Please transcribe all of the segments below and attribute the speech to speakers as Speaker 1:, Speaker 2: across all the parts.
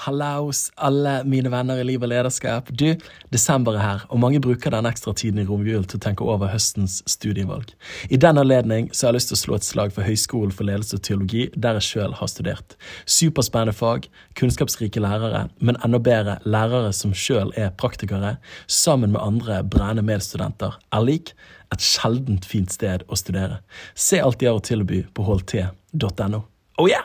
Speaker 1: Hallaus, alle mine venner i liv og lederskap. Du, desember er her, og mange bruker den ekstra tiden i romjulen til å tenke over høstens studievalg. I den anledning så har jeg lyst til å slå et slag for Høgskolen for ledelse og teologi, der jeg sjøl har studert. Superspennende fag, kunnskapsrike lærere, men enda bedre lærere som sjøl er praktikere, sammen med andre brennende medstudenter, er lik et sjeldent fint sted å studere. Se alt de har å tilby på holdt.no. Oh yeah!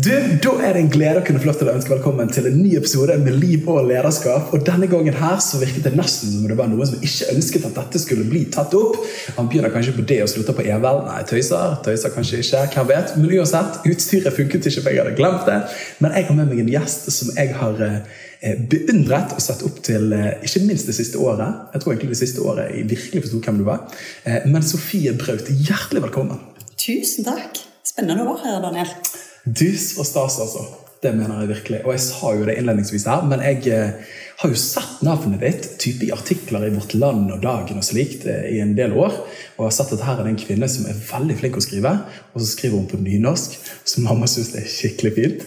Speaker 1: Du, Da er det en glede å kunne få lov til å ønske velkommen til en ny episode med Liv og lederskap. Og Denne gangen her så virket det nesten som det var noen som ikke ønsket at dette skulle bli tatt opp. Han begynner kanskje på det og slutter på Evel. Nei, tøyser. Tøyser kanskje ikke. Hvem vet? Men uansett, utstyret funket ikke, for jeg hadde glemt det. Men jeg har med meg en gjest som jeg har eh, beundret og sett opp til eh, ikke minst det siste året. Jeg tror egentlig det siste året jeg virkelig forsto hvem du var. Eh, men Sofie Braut, hjertelig velkommen.
Speaker 2: Tusen takk. Spennende å være her, Daniel.
Speaker 1: Dus og stas, altså. Det mener jeg virkelig. Og jeg sa jo det innledningsvis her, men jeg eh, har jo sett navnet ditt type i artikler i Vårt Land og Dagen og slikt eh, i en del år. Og har sett at her er det en kvinne som er veldig flink å skrive, og så skriver hun på nynorsk, så mamma syns det er skikkelig fint.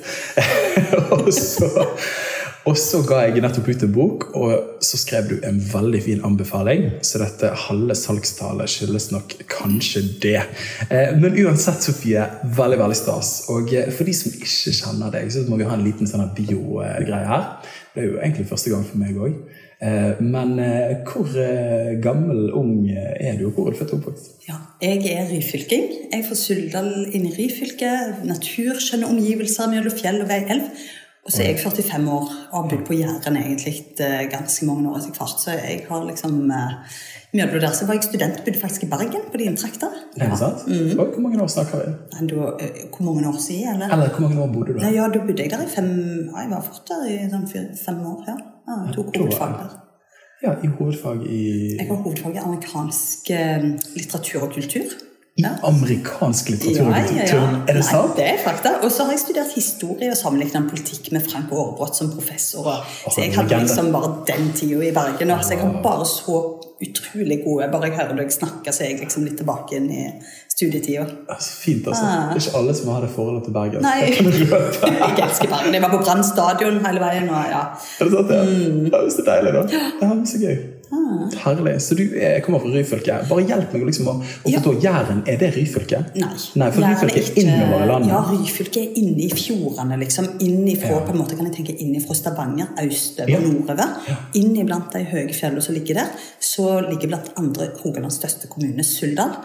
Speaker 1: og så og så ga jeg nettopp ut en bok, og så skrev du en veldig fin anbefaling. Så dette halve salgstallet skyldes nok kanskje det. Eh, men uansett, Sofie, veldig veldig stas. Og eh, for de som ikke kjenner deg, så må vi ha en liten sånn bio-greie her. Det er jo egentlig første gang for meg òg. Eh, men hvor gammel, ung er du, og hvor er du født og oppvokst?
Speaker 2: Ja, jeg er ryfylking. Jeg er fra Suldal inne i Ryfylke. Naturskjønne omgivelser mellom fjell og vei elv. Og så er jeg 45 år og har bodd på Jæren egentlig eh, ganske mange år etter hvert. Så jeg har liksom uh, Mellom der så var jeg student, bodde faktisk i Bergen, på dine trakter.
Speaker 1: Er det sant? Mm. Hvor mange år snakker vi?
Speaker 2: Nei, da, uh, hvor mange år siden? Eller?
Speaker 1: eller hvor mange år bodde du der?
Speaker 2: Ja, Da bodde jeg der i fem ja, Jeg var fort der i sånn fem år. ja. ja tok hovedfag der.
Speaker 1: Ja, i hovedfag i
Speaker 2: Jeg har hovedfag i amerikansk litteratur og kultur.
Speaker 1: I amerikansk litteratur? Ja, ja, ja. Er det sant?
Speaker 2: Nei, det er fakta. Og så har jeg studert historie og sammenlignet politikk med Frank Aarebrot som professor. så jeg hadde liksom bare den tida i Bergen. Så jeg har bare så utrolig gode Bare jeg hører deg snakke, så er jeg liksom litt tilbake inn i studietida.
Speaker 1: Så fint, altså. Ah. Det er ikke alle som har det forholdet til Bergen.
Speaker 2: Nei, jeg elsker Bergen. Jeg var på Brann stadion hele veien. Og, ja.
Speaker 1: Er det sant, ja? Mm. Det er deilig, da. Ja, så gøy. Ah. Herlig. Så du er, kommer fra Ryfylke. Bare hjelp meg liksom å, å forstå. Ja. Jæren, er det Ryfylke?
Speaker 2: Nei.
Speaker 1: Nei for Ryfylke er ikke, innover i landet.
Speaker 2: Ja, Ryfylke er inne i fjordene, liksom. Innifra, ja. på en måte kan jeg tenke innifra Stavanger, østover, ja. nordover. Ja. Inn iblant de høye fjellene som ligger der. Så ligger blant andre Rogalands største kommune, Suldal.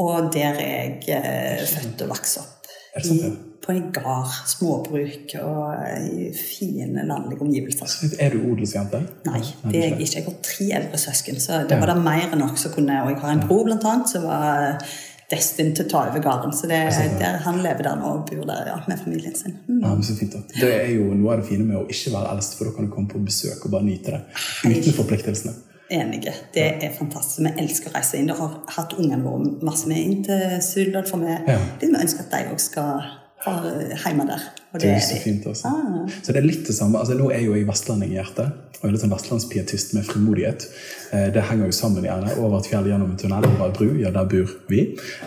Speaker 2: Og der er jeg eh, født og vokst opp. I, på en gard, småbruk og i fine, landlige omgivelser.
Speaker 1: Er du odelsjente?
Speaker 2: Nei, det er jeg ikke. Jeg har tre eldre søsken, så det var det mer enn nok som kunne Og jeg har en bror, blant annet, som var destined til å ta over gården. Så det, der, han lever der nå og bor der ja, med familien sin.
Speaker 1: Mm. Ja, men så fint da. Det er jo noe av det fine med å ikke være eldst, for da kan du komme på besøk og bare nyte det uten forpliktelsene.
Speaker 2: Enige. Det er fantastisk. Vi elsker å reise inn. Det har hatt ungene våre masse med inn til Suldal, for vi, ja. ønsker at de òg skal hjemme der.
Speaker 1: Det, det er så fint også. Ah. Så det er litt det samme. altså Nå er jo jeg vestlending i hjertet. Og litt sånn vestlandspietist med frimodighet. Eh, det henger jo sammen gjerne. Over et fjell, gjennom en tunnel, over ei bru. Ja, der bor vi.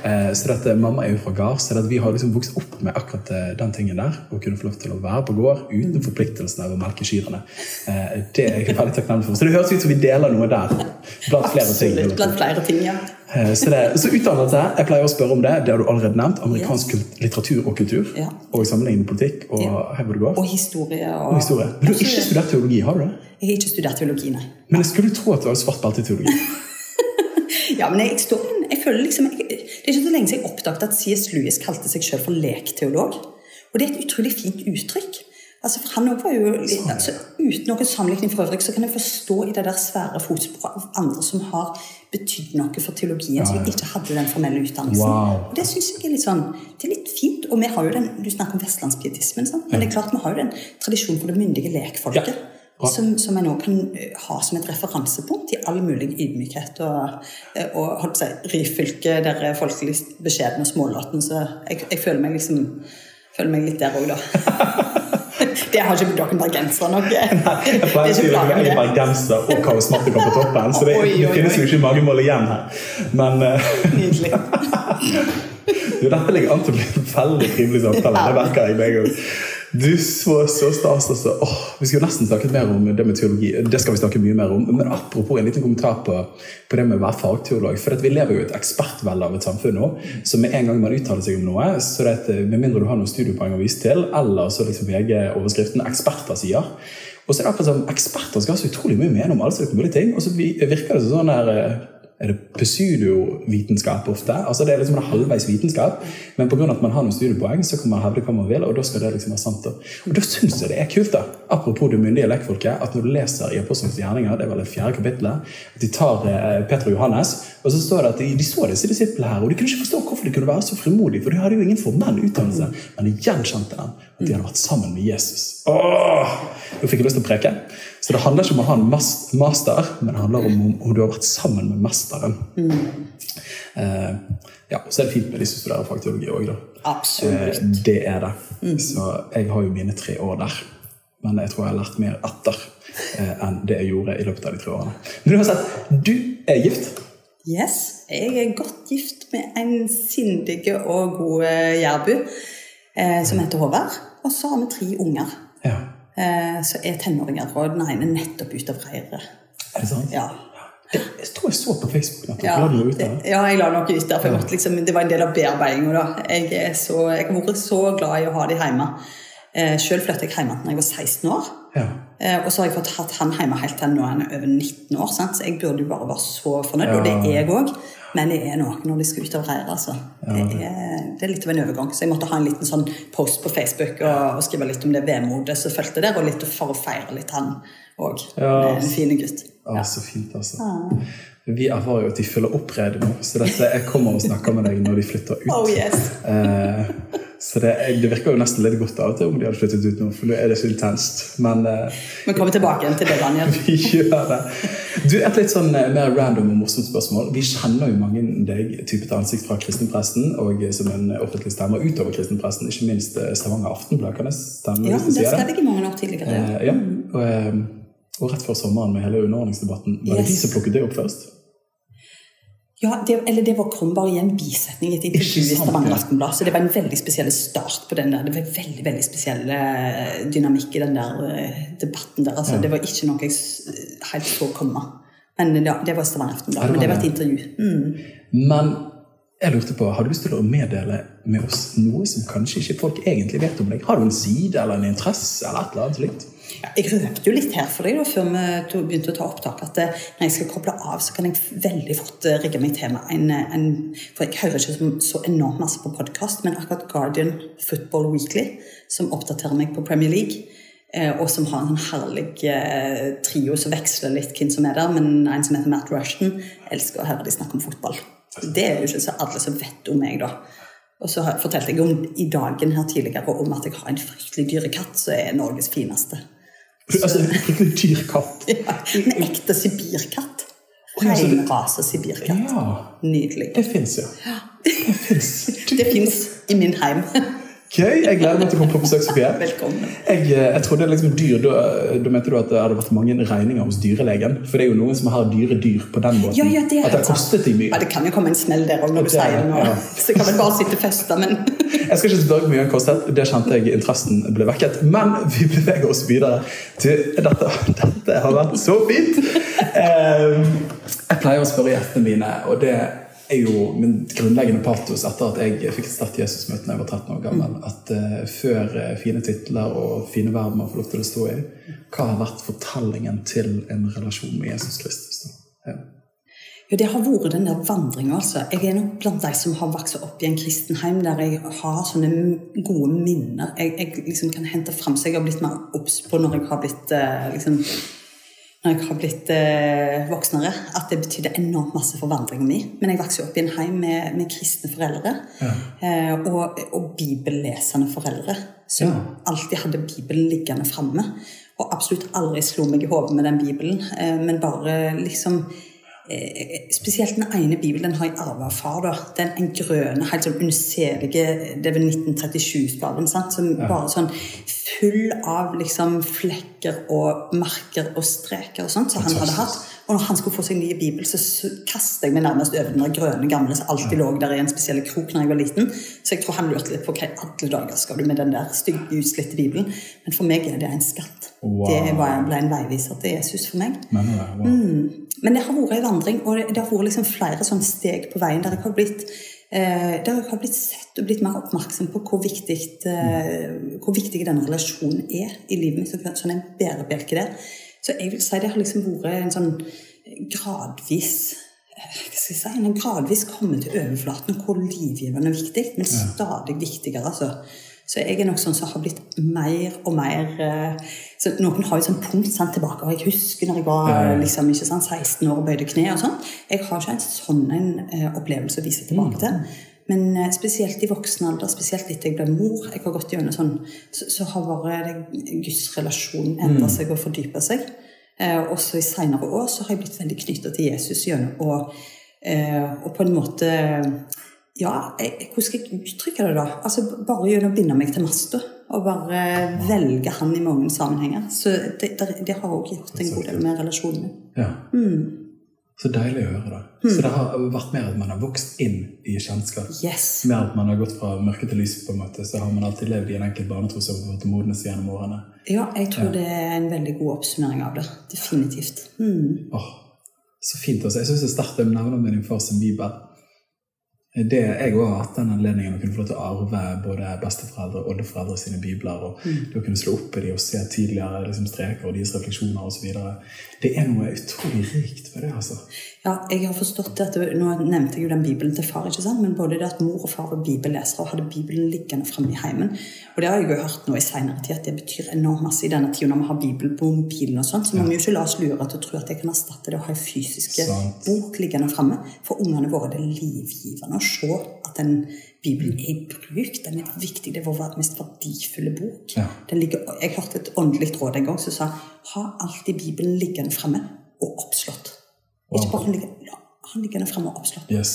Speaker 1: Eh, så dette, Mamma er jo fra gard, så vi har liksom vokst opp med akkurat eh, den tingen der. Å kunne få lov til å være på gård uten forpliktelsene av å melke kyrne. Det er jeg veldig takknemlig for. Så det høres ut som vi deler noe der. Blant flere
Speaker 2: Absolutt, ting. Blant flere ting, ja.
Speaker 1: Så, det, så utdannelse, jeg pleier å spørre om det. Det har du allerede nevnt. Amerikansk yes. litteratur og kultur. Ja. Og sammenlignende politikk og ja.
Speaker 2: Og historie. Og,
Speaker 1: og historie. Men du har ikke studert teologi, har du det?
Speaker 2: Jeg har ikke studert teologi, nei.
Speaker 1: Men jeg skulle tro at du hadde svart belte i teologi.
Speaker 2: ja, men jeg, står, jeg føler liksom jeg, Det er ikke så lenge siden jeg oppdaget at C.S. Lewis kalte seg selv for lekteolog. Og det er et utrolig fint uttrykk. Altså for han var jo, altså, Uten noen sammenligning for øvrig, så kan jeg forstå i det der svære fotsporet av andre som har betydd noe for teologien, ja, ja. som ikke hadde den formelle utdannelsen.
Speaker 1: Wow.
Speaker 2: Og Det synes jeg er litt sånn, det er litt fint. Og vi har jo den, Du snakker om vestlandspietismen, sant? men det er klart vi har jo den tradisjonen for det myndige lekfolket. som, som jeg nå kan eh, ha som et referansepunkt i all mulig ydmykhet og, eh, og holdt på å si, ryfylke der er folk litt beskjedne og smålåtne. Så jeg, jeg, føler meg liksom føler meg litt der òg, da. Det har ikke dere bergensere nok.
Speaker 1: Jeg pleier å si at jeg er bergenser og karismatiker på toppen, så det,
Speaker 2: Oi, oi,
Speaker 1: det finnes jo ikke magemål igjen her. Men eh,
Speaker 2: Nydelig.
Speaker 1: jo, dette ligger an til å bli en veldig trivelig samtale. Det merker jeg meg òg. Du, så, så stas. Altså. Åh, vi skulle nesten snakket mer om det med teologi. Det skal vi snakke mye mer om. Men apropos en liten kommentar på, på det med å være fagteolog. For vi lever jo et ekspertvelde av et samfunn nå. Så med en gang man uttaler seg om noe, så det at, med mindre du har noen studiepoeng å vise til, eller så liksom VG-overskriften 'eksperter sier', og så er det akkurat som eksperter skal ha så utrolig mye mening om alle mulige ting. Og så virker det som sånn der eh, er det pseudovitenskap ofte? Altså Det er liksom en halvveis vitenskap, men pga. at man har noen studiepoeng, så kan man hevde hva man vil, og da skal det liksom være sant. Og da syns jeg det er kult, da, apropos det myndige lekfolket, at når du leser i Apostlenes gjerninger, det er vel det fjerde kapittelet, at de tar eh, Peter og Johannes, og så står det at de, de så disse disiplene her, og de kunne ikke forstå hvorfor de kunne være så frimodige, for de hadde jo ingen formell utdannelse, men de gjenkjente dem, at de hadde vært sammen med Jesus. Åh! Nå fikk jeg lyst til å preke. Så det handler ikke om å ha en master, men det handler om om, du har vært sammen med mesteren. Eh, ja, Så er det fint med de som studerer faktiologi òg, da. Eh, det er det. Så jeg har jo mine tre år der. Men jeg tror jeg har lært mer etter eh, enn det jeg gjorde i løpet av de tre årene. Men uansett, du er gift.
Speaker 2: Yes, jeg er godt gift med en sindig og god jærbu eh, som heter Håvard. Og så har vi tre unger
Speaker 1: Ja.
Speaker 2: Eh, som er tenåringer, og den ene nettopp ute av reiret.
Speaker 1: Er det sant?
Speaker 2: Ja.
Speaker 1: Det, jeg tror jeg så på Facebook nettopp.
Speaker 2: Ja,
Speaker 1: La noe ut der.
Speaker 2: ja, jeg la noe ut der, for måtte liksom, det var en del av bearbeidinga. Jeg, jeg har vært så glad i å ha dem hjemme. Eh, Sjøl flyttet jeg hjemme da jeg var 16 år.
Speaker 1: Ja.
Speaker 2: Eh, og så har jeg fått hatt han hjemme helt til nå er han over 19 år. Sant? Så jeg burde jo bare være så fornøyd, og det er jeg òg. Men det er noe når de skal ut og reire. Altså. Det, er, det er litt av en overgang. Så jeg måtte ha en liten sånn post på Facebook og, og skrive litt om det vemodet som fulgte der, og litt for å feire litt han òg.
Speaker 1: Ja.
Speaker 2: En fin gutt.
Speaker 1: Ja. så fint, altså. Vi erfarer jo at de følger opp redet nå, så dette, jeg kommer og snakker med deg når de flytter ut.
Speaker 2: Oh yes.
Speaker 1: Eh, så det, det virker jo nesten litt godt av og til om de hadde flyttet ut nå, for nå er det så intenst. Men eh,
Speaker 2: Vi kommer tilbake igjen til det, Daniel.
Speaker 1: vi gjør det. Du, Et litt sånn eh, mer random og morsomt spørsmål. Vi kjenner jo mange deg typet ansikt fra kristenpresten og eh, som en offentlig stemme utover kristenpresten, ikke minst Stavanger Aftenblad. Kan jeg stemme?
Speaker 2: Ja, det skrev jeg i mange år tidligere.
Speaker 1: Eh, ja. Og, og rett før sommeren med hele underordningsdebatten, var det
Speaker 2: Yes.
Speaker 1: de som plukket det opp først?
Speaker 2: Ja, det, eller det var, kom bare i en bisetning i et intervju i Stavanger
Speaker 1: ja.
Speaker 2: Aftenblad. Så det var en veldig spesiell start på den der. Det var en veldig veldig spesiell eh, dynamikk i den der eh, debatten der. Altså, Det var ikke noe jeg helt så komme. Men ja, det var Stavanger Aftenblad. Men det
Speaker 1: var
Speaker 2: var et intervju. Mm.
Speaker 1: Men jeg lurte på, har du lyst til å meddele med oss noe som kanskje ikke folk egentlig vet om deg? Har du en side eller en interesse eller et eller annet slikt?
Speaker 2: Jeg røpte jo litt her for deg da, før vi begynte å ta opptak, at eh, når jeg skal koble av, så kan jeg veldig fort eh, rigge meg til med en, eh, en For jeg hører ikke så, enormt masse på podkast, men akkurat Guardian Football Weekly, som oppdaterer meg på Premier League, og som har en sånn herlig trio som veksler litt hvem som er der, men en som heter Matt Rushton, elsker å høre de snakke om fotball. Det er jo ikke så alle som vet om meg, da. Og så fortalte jeg om, i dagen her tidligere om at jeg har en fryktelig dyre katt som er Norges fineste.
Speaker 1: Altså, en dyrkatt.
Speaker 2: Ja, en ekte sibirkatt.
Speaker 1: så
Speaker 2: sibirkatt.
Speaker 1: Ja,
Speaker 2: Nydelig.
Speaker 1: det fins, ja. Det fins
Speaker 2: i min heim.
Speaker 1: Gøy! Jeg gleder meg til å komme på besøk, Sofie.
Speaker 2: Velkommen.
Speaker 1: Jeg, eh, jeg trodde liksom dyr, da, da mente du at det hadde vært mange regninger hos dyrelegen? For det er jo noen som har dyre dyr på den måten.
Speaker 2: Ja, ja, det
Speaker 1: at det har kostet dem mye.
Speaker 2: Ja, det kan jo komme en smell der òg, når du sier det nå.
Speaker 1: ja.
Speaker 2: Så jeg kan vel bare sitte festa, men
Speaker 1: Jeg skal ikke spørre mye den kostet, det kjente jeg interessen ble vekket. Men vi beveger oss videre til dette. Dette har vært så fint! Eh, Jeg pleier å spørre gjestene mine, og det er jo min grunnleggende patos etter at jeg fikk et sterkt Jesus-møte da jeg var 13 år gammel, at uh, før eh, fine titler og fine verden man får lov til å stå i, hva har vært fortellingen til en relasjon med Jesus Kristus? Ja.
Speaker 2: Jo, det har vært den der vandringa, altså. Jeg er nok blant de som har vokst opp i en kristenheim der jeg har sånne gode minner. Jeg, jeg liksom kan hente fram så jeg har blitt mer obs på når jeg har blitt uh, liksom når jeg har blitt eh, voksnere, at det betydde enormt masse for vandringen min. Men jeg vokste opp i en heim med, med kristne foreldre. Eh, og, og bibellesende foreldre. Som
Speaker 1: Ja.
Speaker 2: alltid hadde Bibelen liggende framme. og absolutt aldri slo meg i hodet med den bibelen, eh, men bare liksom Spesielt den ene bibelen den har jeg arva av far. da. Den en grønne, helt sånn unnselige Det er vel 1937-spaden. Som
Speaker 1: Ja.
Speaker 2: bare sånn full av liksom flekker og merker og streker og sånt som han hadde hatt. Og når han skulle få seg ny bibel, så kastet jeg meg nærmest over den grønne gamle som alltid lå der i en spesiell krok når jeg var liten. Så jeg tror han lurte litt på hva i alle dager skal du med den der stygge, utslitte bibelen. Men for meg er det en skatt.
Speaker 1: Wow.
Speaker 2: Det var, ble en veiviser til Jesus for meg.
Speaker 1: Men, wow. mm.
Speaker 2: Men det har vært en vandring, og det, har vært liksom flere sånne steg på veien der jeg har blitt eh, der jeg har blitt sett og blitt mer oppmerksom på hvor viktig, eh, hvor viktig denne relasjonen er i livet mitt. så- Sånn en bærebjelke der. Så jeg vil si det har liksom vært en sånn gradvis hva skal jeg si, en gradvis kommet til overflaten hvor livgivende er viktig, men stadig viktigere. altså. Så jeg er nok sånn som har blitt mer og mer eh, så Noen har jo sånn punkt sant, tilbake. og Jeg husker når jeg var
Speaker 1: Ja, ja.
Speaker 2: liksom, ikke sant, 16 år og bøyde kne og sånn. Jeg har ikke en sånn en, eh, opplevelse å vise tilbake til. Men eh, spesielt i voksen alder, spesielt etter jeg ble mor, jeg har gått gjennom sånn, så, så har bare Guds relasjon endra seg og fordypa seg. Eh, også i seinere år så har jeg blitt veldig knytta til Jesus gjennom og, eh, og på en måte Ja, jeg- hvordan skal jeg uttrykke det, da? Altså Bare gjennom å binde meg til masta. Og bare velge han i mange sammenhenger. Så det, det, det har også gjort en god del med relasjonen min.
Speaker 1: Ja.
Speaker 2: Mm.
Speaker 1: Så deilig å høre. da. Så det har vært mer at man har vokst inn i kjennskap.
Speaker 2: Yes.
Speaker 1: Mer at man har gått fra mørke til lys. på en måte, Så har man alltid levd i en enkelt barnetro som har fått modnes gjennom årene.
Speaker 2: Ja, jeg tror det er en veldig god oppsummering av det. Definitivt. Mm.
Speaker 1: Oh, Så fint. også. Jeg syns det er sterkt å nevne med din far sin bibel. Det, jeg òg har hatt den anledningen å kunne få lov til å arve både besteforeldre og oldeforeldre sine bibler. og mm. å kunne slå opp i dem og se tidligere liksom, streker og deres refleksjoner osv. Det er noe utrolig rikt ved det. altså.
Speaker 2: Ja, jeg har forstått det at Nå nevnte jeg jo den bibelen til far, ikke sant? men både det at mor og far var bibellesere og hadde Bibelen liggende framme i heimen. Og det har jeg jo hørt nå i senere tid at det betyr enormt masse i denne tida når vi har Bibel på mobilen og sånn. Så må vi jo ikke la oss lure til å tro at jeg kan erstatte det å ha en fysisk bok liggende framme. For ungene våre er det livgivende å se at den Bibelen er i bruk. Den er viktig. Det er vår mest verdifulle bok.
Speaker 1: Ja.
Speaker 2: Den ligger, jeg hørte et åndelig råd en gang som sa ha alltid Bibelen liggende fremme og oppslått. Ikke bare han liggende fremme og oppslått.
Speaker 1: Yes.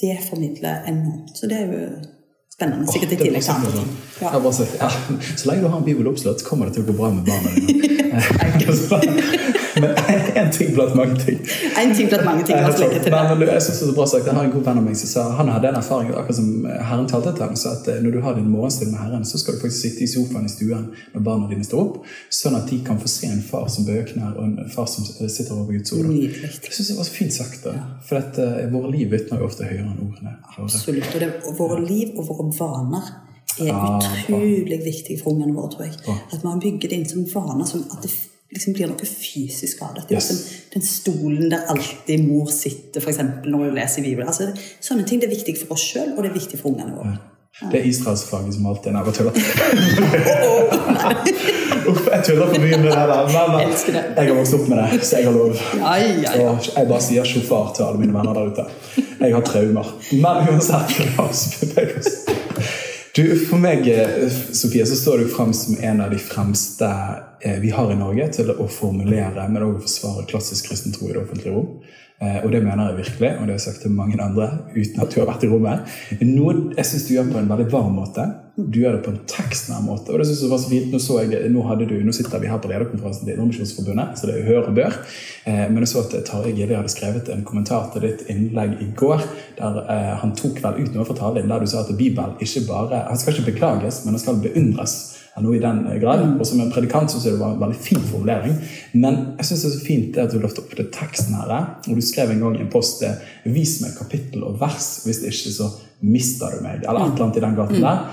Speaker 2: Det formidler enormt. Så det er jo spennende. Sikkert i tillegg til andre ting. Ja.
Speaker 1: Så, ja, så lenge du har en bibel oppslått, kommer det til å gå bra med barna dine. Men én ting blant mange ting.
Speaker 2: En ting blant mange ting. La oss legge til det.
Speaker 1: jeg synes det er så bra sagt. Jeg har en god venn av meg som sa han hadde en erfaring akkurat som Herren talte til ham. Så at eh, når du har din morgenstund med Herren, så skal du faktisk sitte i sofaen i stuen når barna dine står opp, sånn at de kan få se en far som bøkner, og en far som sitter over Guds ord. Jeg synes det var så fint sagt. da. For at uh, våre liv vitner jo ofte høyere enn ordene.
Speaker 2: Absolutt. Og det, våre liv og våre vaner er utrolig viktig for ungene våre, tror jeg. At man bygger det inn som vaner, som at det liksom blir noe fysisk av det.
Speaker 1: Yes.
Speaker 2: liksom den stolen der alltid mor sitter, f.eks. når hun leser Bibelen. Altså, sånne ting det er viktig for oss sjøl, og det er viktig for ungene våre.
Speaker 1: Det er israelsfaget som alltid er bare tuller. Uff, jeg tuller for mye med det der. Men jeg har vokst opp med det, så jeg har lov. Og jeg bare sier sjåfør til alle mine venner der ute. Jeg har traumer. Men uansett, la oss bevege oss. Du, For meg, eh, Sofie, så står du frem som en av de fremste vi har i Norge til å formulere, men også forsvare klassisk kristen tro i det offentlige rom. Eh, Og det mener jeg virkelig, og det har jeg sagt til mange andre uten at du har vært i rommet. Noe jeg syns du gjør på en veldig varm måte. Du gjør det på en tekstnær måte. Og det synes jeg var så fint. Nå, så jeg, nå, du, nå sitter vi her på lederkonferansen til Indremisjonsforbundet, så det er hør og bør. Eh, Men jeg så at Tarjei Gilje hadde skrevet en kommentar til ditt innlegg i går, der eh, han tok vel ut noe fra talen der du sa at Bibelen ikke bare Han skal ikke beklages, men han skal beundres. Noe i den grad. Og som en predikant syns jeg det var en veldig fin formulering. Men jeg synes det er så fint det at du løfter opp det teksten her. Og du skrev en gang i en post eh, 'Vis meg kapittel og vers, hvis ikke så mister du meg'. Eller et eller annet i den gaten der.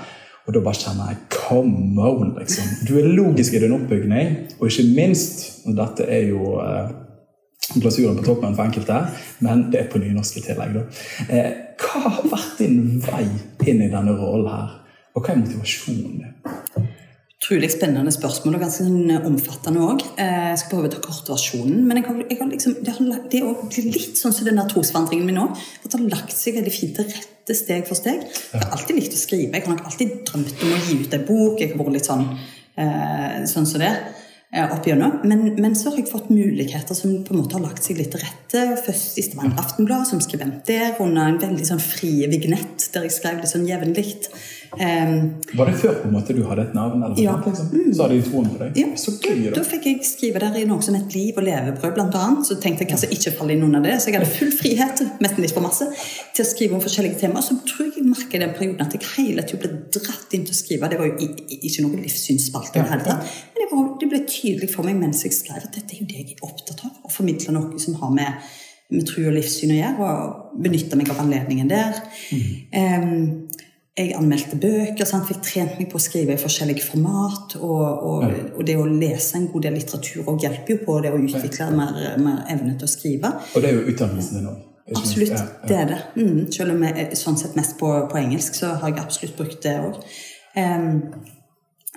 Speaker 1: Og da bare kjenner jeg come on, liksom. Du er logisk i din oppbygning, og ikke minst og Dette er jo eh, glasuren på toppen for enkelte, men det er på nynorsk i tillegg. Da. Eh, hva har vært din vei inn i denne rollen her, og hva er motivasjonen din?
Speaker 2: Utrolig spennende spørsmål, og ganske sånn omfattende òg. Jeg skal prøve å ta kortversjonen. Men jeg har, jeg har liksom, det, har, det er litt sånn som den der trosvandringen min òg. At det har lagt seg veldig fint til rette steg for steg. Jeg har alltid likt å skrive. Jeg har nok alltid drømt om å gi ut en bok. Jeg har vært litt sånn, eh, sånn som det. eh, opp igjennom. Men, men, så har jeg fått muligheter som på en måte har lagt seg litt til rette. Først i Stavanger Aftenblad som skribent der, under en veldig sånn frie vignett der jeg skrev litt sånn jevnlig.
Speaker 1: Um, var det før på en måte du hadde et navn? Eller ja. Sånt, liksom? Så hadde de troen på deg?
Speaker 2: Ja. Så gøy, da. da fikk jeg skrive der i noe som et liv og levebrød, blant annet. Så tenkte jeg kanskje ikke falle inn under det. Så jeg hadde full frihet mest litt for masse, til å skrive om forskjellige temaer. Så tror jeg jeg merker i den perioden at jeg hele tiden ble dratt inn til å skrive. Det var jo ikke noe livssynsspalte i det hele tatt. Men det, var, det, ble tydelig for meg mens jeg skrev at dette er jo det jeg er opptatt av. Å formidle noe som har med med tro og livssyn å gjøre, og benytte meg av anledningen der. Mm. Um, jeg anmeldte bøker, sant? fikk trent meg på å skrive i forskjellige format. Og, og, ja. og, det å lese en god del litteratur og hjelper jo på det å utvikle mer, mer evne til å skrive.
Speaker 1: Og det er jo utdannelsen din òg?
Speaker 2: Absolutt, ja, ja. det er det. Mm. Selv om jeg sånn sett mest på, på, engelsk, så har jeg absolutt brukt det òg.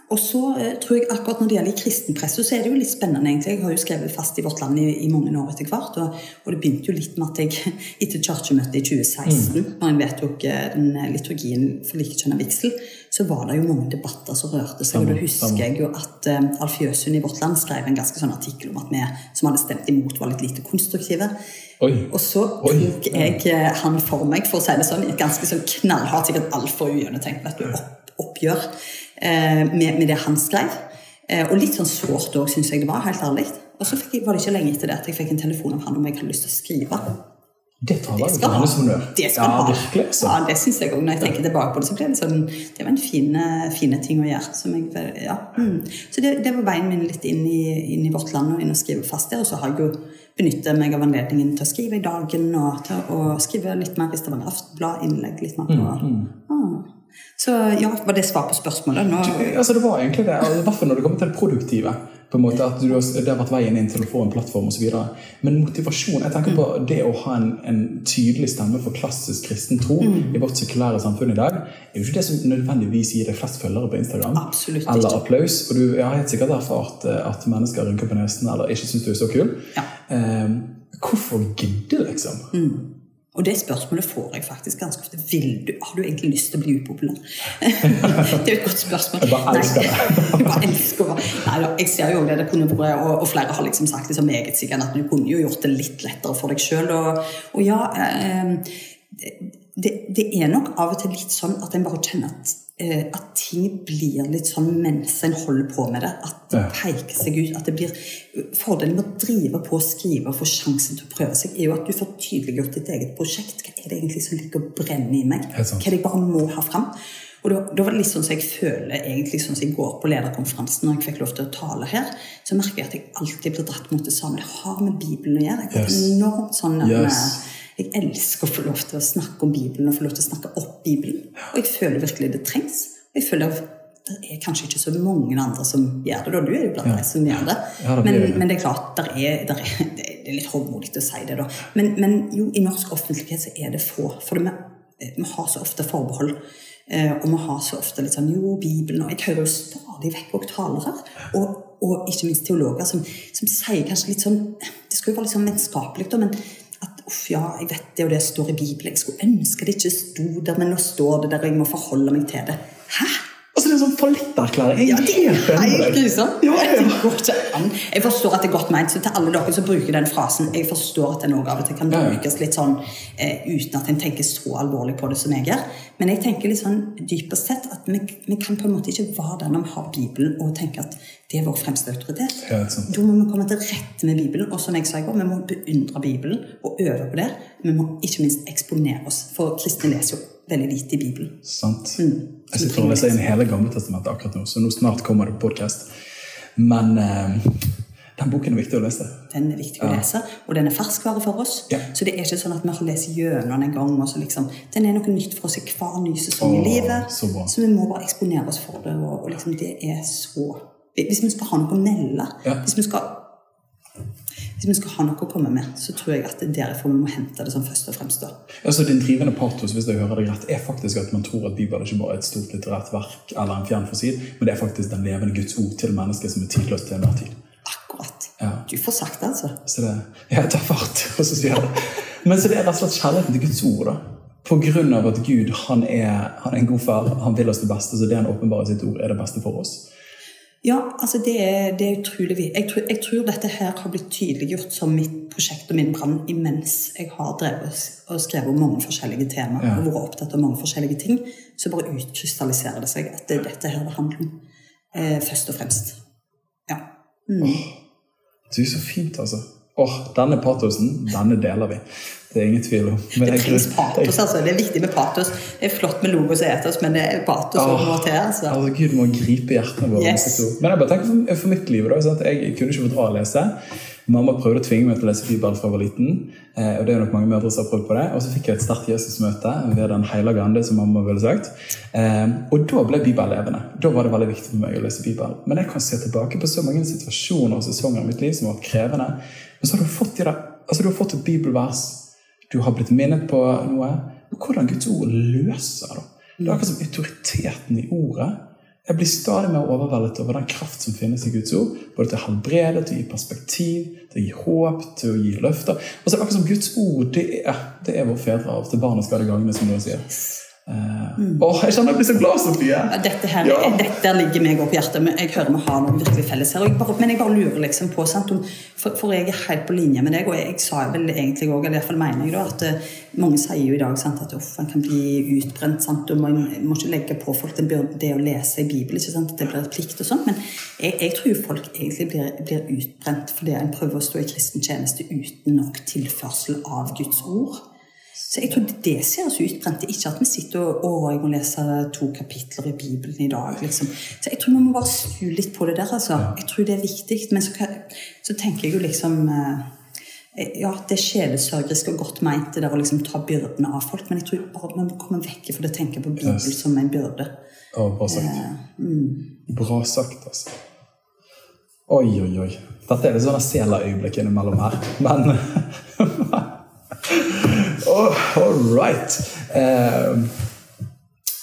Speaker 2: Og så eh, tror jeg akkurat når det gjelder kristenpresse, så er det jo litt spennende, egentlig. Jeg har jo skrevet fast i Vårt Land i, i mange år etter hvert. Og, og, det begynte jo litt med at jeg etter kirkemøtet i 2016, mm. når en vedtok eh, den liturgien for likekjønna vigsel, så var det jo mange debatter som rørte seg. Og da husker jeg jo at uh, Alf Jøsund i Vårt Land skrev en ganske sånn artikkel om at vi som hadde stemt imot, var litt lite konstruktive. Oi. Og så tok jeg han for meg, for å si det sånn, i et ganske sånn knallhardt, sikkert altfor ugjennomtenkt opp, oppgjør med, med, det han skrev. Eh, og litt sånn sårt òg, syns jeg det var. helt ærlig. Og så jeg, var det ikke lenge etter det at jeg fikk en telefon av han om jeg hadde lyst til å skrive.
Speaker 1: Det tar det skal
Speaker 2: han
Speaker 1: honnør.
Speaker 2: Det skal ja, virkelig, altså. ja, det syns jeg òg. Når jeg tenker tilbake på det, så ble det sånn Det var en fine, fine ting å gjøre. Jeg, ja. mm. Så det, det, var veien min litt inn i, inn i vårt land og inn og skrive fast der. Og så har jeg jo benyttet meg av anledningen til å skrive i Dagen og til å skrive litt mer i Stavanger Aftenblad, innlegg litt mer på mm, mm. Ah. Så ja, var det svar på spørsmålet? Nå...
Speaker 1: Altså, det var egentlig det. I hvert fall når det kommer til det produktive. på en måte At du, det har vært veien inn til å få en plattform osv. Men motivasjon jeg tenker på mm. Det å ha en, en tydelig stemme for klassisk kristen tro mm. i vårt sekulære samfunn i dag, er jo ikke det som nødvendigvis gir deg flest følgere på Instagram.
Speaker 2: Absolutt
Speaker 1: eller applaus. Og du har helt sikkert erfart eh, at mennesker rynker på nesen eller ikke syns du er så kul. Ja. Eh, hvorfor gidde, liksom?
Speaker 2: Mm. Og det spørsmålet får jeg faktisk ganske ofte. Du, har du egentlig lyst til å bli upopulær? det er jo et godt spørsmål.
Speaker 1: Jeg bare elsker det.
Speaker 2: jeg bare elsker det. Nei, jeg ser jo det det kunne vært, og, og, flere har liksom sagt det så meget sikkert at du kunne jo gjort det litt lettere for deg sjøl. Og, og, ja, eh, det, det, er nok av og til litt sånn at en bare kjenner at at ting blir litt sånn mens en holder på med det. At det peker seg ut. at det blir Fordelen med å drive på og skrive og få sjansen til å prøve seg, er jo at du får tydeliggjort ditt eget prosjekt. Hva er det egentlig som ligger og brenner i meg? Hva er det jeg bare må ha fram? Og da, da, var det litt sånn som jeg føler egentlig sånn som jeg går på lederkonferansen når jeg fikk lov til å tale her. Så merker jeg at jeg alltid blir dratt mot det samme. Det har med Bibelen å gjøre. Jeg yes. enormt sånn yes. Jeg elsker å få lov til å snakke om Bibelen og få lov til å snakke opp Bibelen. Og jeg føler virkelig det trengs. Og jeg føler det er kanskje ikke så mange andre som gjør det. Da. Du er jo blant de som gjør det. Men, men, det er klart, er, er, det er litt håndmodig å si det, da. Men, men, jo, i norsk offentlighet så er det få. For vi, vi har så ofte forbehold. Eh, og vi har så ofte litt sånn Jo, Bibelen Og jeg hører jo stadig vekk også talere, og, og ikke minst teologer, som, som, sier kanskje litt sånn Det skal jo være litt sånn vennskapelig, men at Uff, ja, jeg vet det, og det står i Bibelen. Jeg skulle ønske det ikke sto der, men nå står det der, og jeg må forholde meg til det. Hæ?
Speaker 1: Altså, det er en sånn fallitterklæring.
Speaker 2: Ja, det er helt grusomt. Ja, ja. Jeg forstår at det er godt ment, så til alle dere som bruker den frasen Jeg forstår at den også av og til kan brukes litt sånn eh, uten at en tenker så alvorlig på det som jeg gjør. Men jeg tenker litt sånn dypest sett at vi, vi kan på en måte ikke være der når vi har Bibelen og tenke at det er vår fremste autoritet. Ja, da må vi komme til rette med Bibelen. Og som jeg sa i går, vi må beundre Bibelen og øve på det. Vi må ikke minst eksponere oss, for kristne leser jo veldig lite i Bibelen.
Speaker 1: Sant. Mm. Jeg sitter og leser inn hele Gamle testamentet akkurat nå, så nå snart kommer det podkast. Men eh, den boken er viktig å lese.
Speaker 2: Den er viktig å lese, og den er ferskvare for oss. Ja. Så det er ikke sånn at vi har lest gjennom den en gang. Og så liksom, den er noe nytt for oss i hver ny sesong i livet. Så, så, vi må bare eksponere oss for det. Og, og liksom, det er så Hvis vi skal ha noe å melde, ja. hvis vi skal hvis vi skal ha noe å komme med, så tror jeg at det er derfor vi må hente det som først og fremst. da.
Speaker 1: Altså Din drivende patos hvis jeg hører det rett, er faktisk at man tror at Bibelen ikke bare er et stort litterært verk eller en fjern fossil, men det er faktisk den levende Guds ord til mennesket som er tidløst til enhver tid.
Speaker 2: Akkurat. Ja. Du får sagt det, altså.
Speaker 1: Så det, jeg tar fart, og så sier jeg det. Men så det er rett og slett kjærligheten til Guds ord. da. Av at Gud han er, han er en god far, han vil oss det beste, så det han åpenbarer sitt ord, er det beste for oss.
Speaker 2: Ja, altså det er, det er utrolig jeg tror, jeg tror dette her har blitt tydeliggjort som mitt prosjekt og min brann imens jeg har drevet og skrevet om mange forskjellige temaer
Speaker 1: Ja.
Speaker 2: og vært opptatt av mange forskjellige ting. Så bare utkrystalliserer det seg at det er dette her det handler om. Eh, først og fremst. Ja. Mm.
Speaker 1: Du, så fint, altså. Åh, denne patosen, denne deler vi. Det er ingen tvil om. Men
Speaker 2: Det trengs patos, altså. Det er viktig med patos. Det er flott med logos og etos, men det er patos oh, må til. altså.
Speaker 1: Altså, Gud må gripe hjertene våre.
Speaker 2: Yes.
Speaker 1: Men jeg bare tenker for, for mitt liv da, sånn Jeg kunne ikke fått dra og lese. Mamma prøvde å tvinge meg til å lese Bibelen fra jeg var liten. Eh, og det er nok mange mødre som har prøvd på det. Og så fikk jeg et sterkt Jesusmøte ved Den hellige ande, som mamma ville sagt. Eh, og da ble Bibelen levende. Da var det veldig viktig for meg å lese Bibelen. Men jeg kan se tilbake på så mange situasjoner og sesonger i mitt liv som har vært krevende. Men så har du fått, altså du har fått et bibelvers. Du har blitt minnet på noe. Men hvordan Guds ord løser da? Det er akkurat som autoriteten i ordet. Jeg blir stadig mer overveldet over den kraft som finnes i Guds ord. Både til å helbrede, til å gi perspektiv, til å gi håp, til å gi løfter. Og så er det akkurat som Guds ord det er, det er vår fedre av til barnet skal det gagne, som du sier. Eh, åh, jeg kjenner jeg blir så glad, Sofie!
Speaker 2: Dette, her,
Speaker 1: Ja.
Speaker 2: dette ligger meg opp hjertet, men jeg hører vi har noe virkelig felles her. Og jeg bare, men jeg bare lurer liksom på, sant, om, for, for jeg er helt på linje med deg, og jeg, sa vel egentlig òg, eller iallfall mener jeg da, at eh, mange sier jo i dag sant, at uff, man kan bli utbrent, sant, og man må ikke legge på folk det, det å lese i Bibelen, ikke sant, at det blir et plikt og sånt, men jeg, jeg tror folk egentlig blir, blir utbrent fordi en prøver å stå i kristen tjeneste uten nok tilførsel av Guds ord. Så jeg tror det ser oss utbrent. Det er ikke at vi sitter og å, jeg må lese to kapitler i Bibelen i dag. liksom. Så jeg tror vi må bare snu litt på det der. altså. Jeg tror det er viktig. Men så, så tenker jeg jo liksom eh, Ja, det er sjelesørgerisk og godt meint, det der å liksom ta byrden av folk. Men jeg tror bare vi må komme vekk fra det å tenke på Bibelen
Speaker 1: Yes.
Speaker 2: som en byrde.
Speaker 1: Å, bra sagt. Bra sagt, altså. Oi, oi, oi. Dette er litt sånn Sela-øyeblikk innimellom her. Men oh, All right. Eh,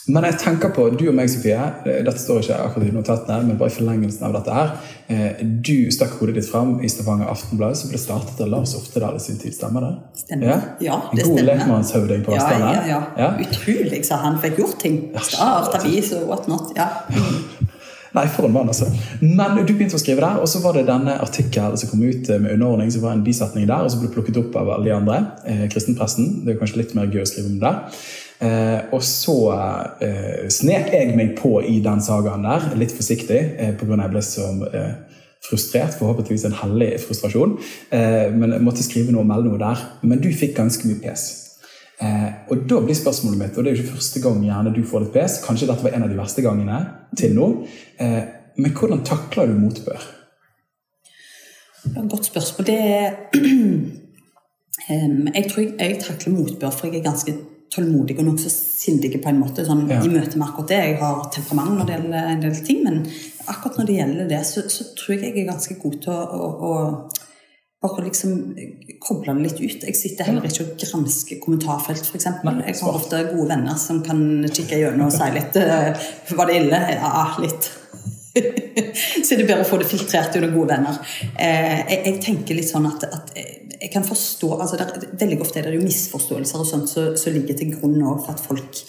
Speaker 1: men jeg tenker på, du og meg, Sofie, eh, dette står ikke akkurat i notatene, men bare i forlengelsen av dette her. Eh, du stakk hodet ditt fram i Stavanger Aftenblad, som ble startet av Lars Oftedal i sin tid. Stemmer det?
Speaker 2: Stemmer. Ja,
Speaker 1: ja
Speaker 2: det
Speaker 1: god
Speaker 2: stemmer.
Speaker 1: lekmannshøvding på
Speaker 2: Ja,
Speaker 1: ja,
Speaker 2: ja, ja. Utrolig, så han fikk gjort ting. Start avis og whatnot. Ja.
Speaker 1: Nei, for en mann, altså. Men du begynte å skrive der, og så var det denne artikkelen som kom ut eh, med underordning, så var en bisetning der, og så ble plukket opp av alle de andre. Eh, kristenpressen. Det er kanskje litt mer gøy å skrive om det. Eh, og så eh, snek jeg meg på i den sagaen der, litt forsiktig, eh, av jeg ble så eh, frustrert. Forhåpentligvis en hellig frustrasjon. Eh, men jeg måtte skrive noe og melde noe der. Men du fikk ganske mye pes. Eh, og da blir spørsmålet mitt, og det er jo ikke første gang gjerne du får litt pes, kanskje dette var en av de verste gangene til nå, eh, men hvordan takler du motbør?
Speaker 2: Godt spørsmål. Det er Jeg tror jeg, jeg takler motbør, for jeg er ganske tålmodig og nokså sindig på en måte sånn,
Speaker 1: Ja.
Speaker 2: i møte med akkurat det. Jeg har temperament når det gjelder en del ting, men akkurat når det gjelder det, så, så tror jeg jeg er ganske god til å, å, å bare liksom koble det litt ut. Jeg sitter heller ikke og gransker kommentarfelt, f.eks. Jeg har ofte gode venner som kan kikke gjennom og si litt eh, Var det ille? Ja, litt. så det er bedre å få det filtrert under gode venner. Eh, jeg, jeg tenker litt sånn at, at jeg kan forstå altså det er, Veldig ofte er det jo misforståelser og sånt som så, ligger til grunn nå for at folk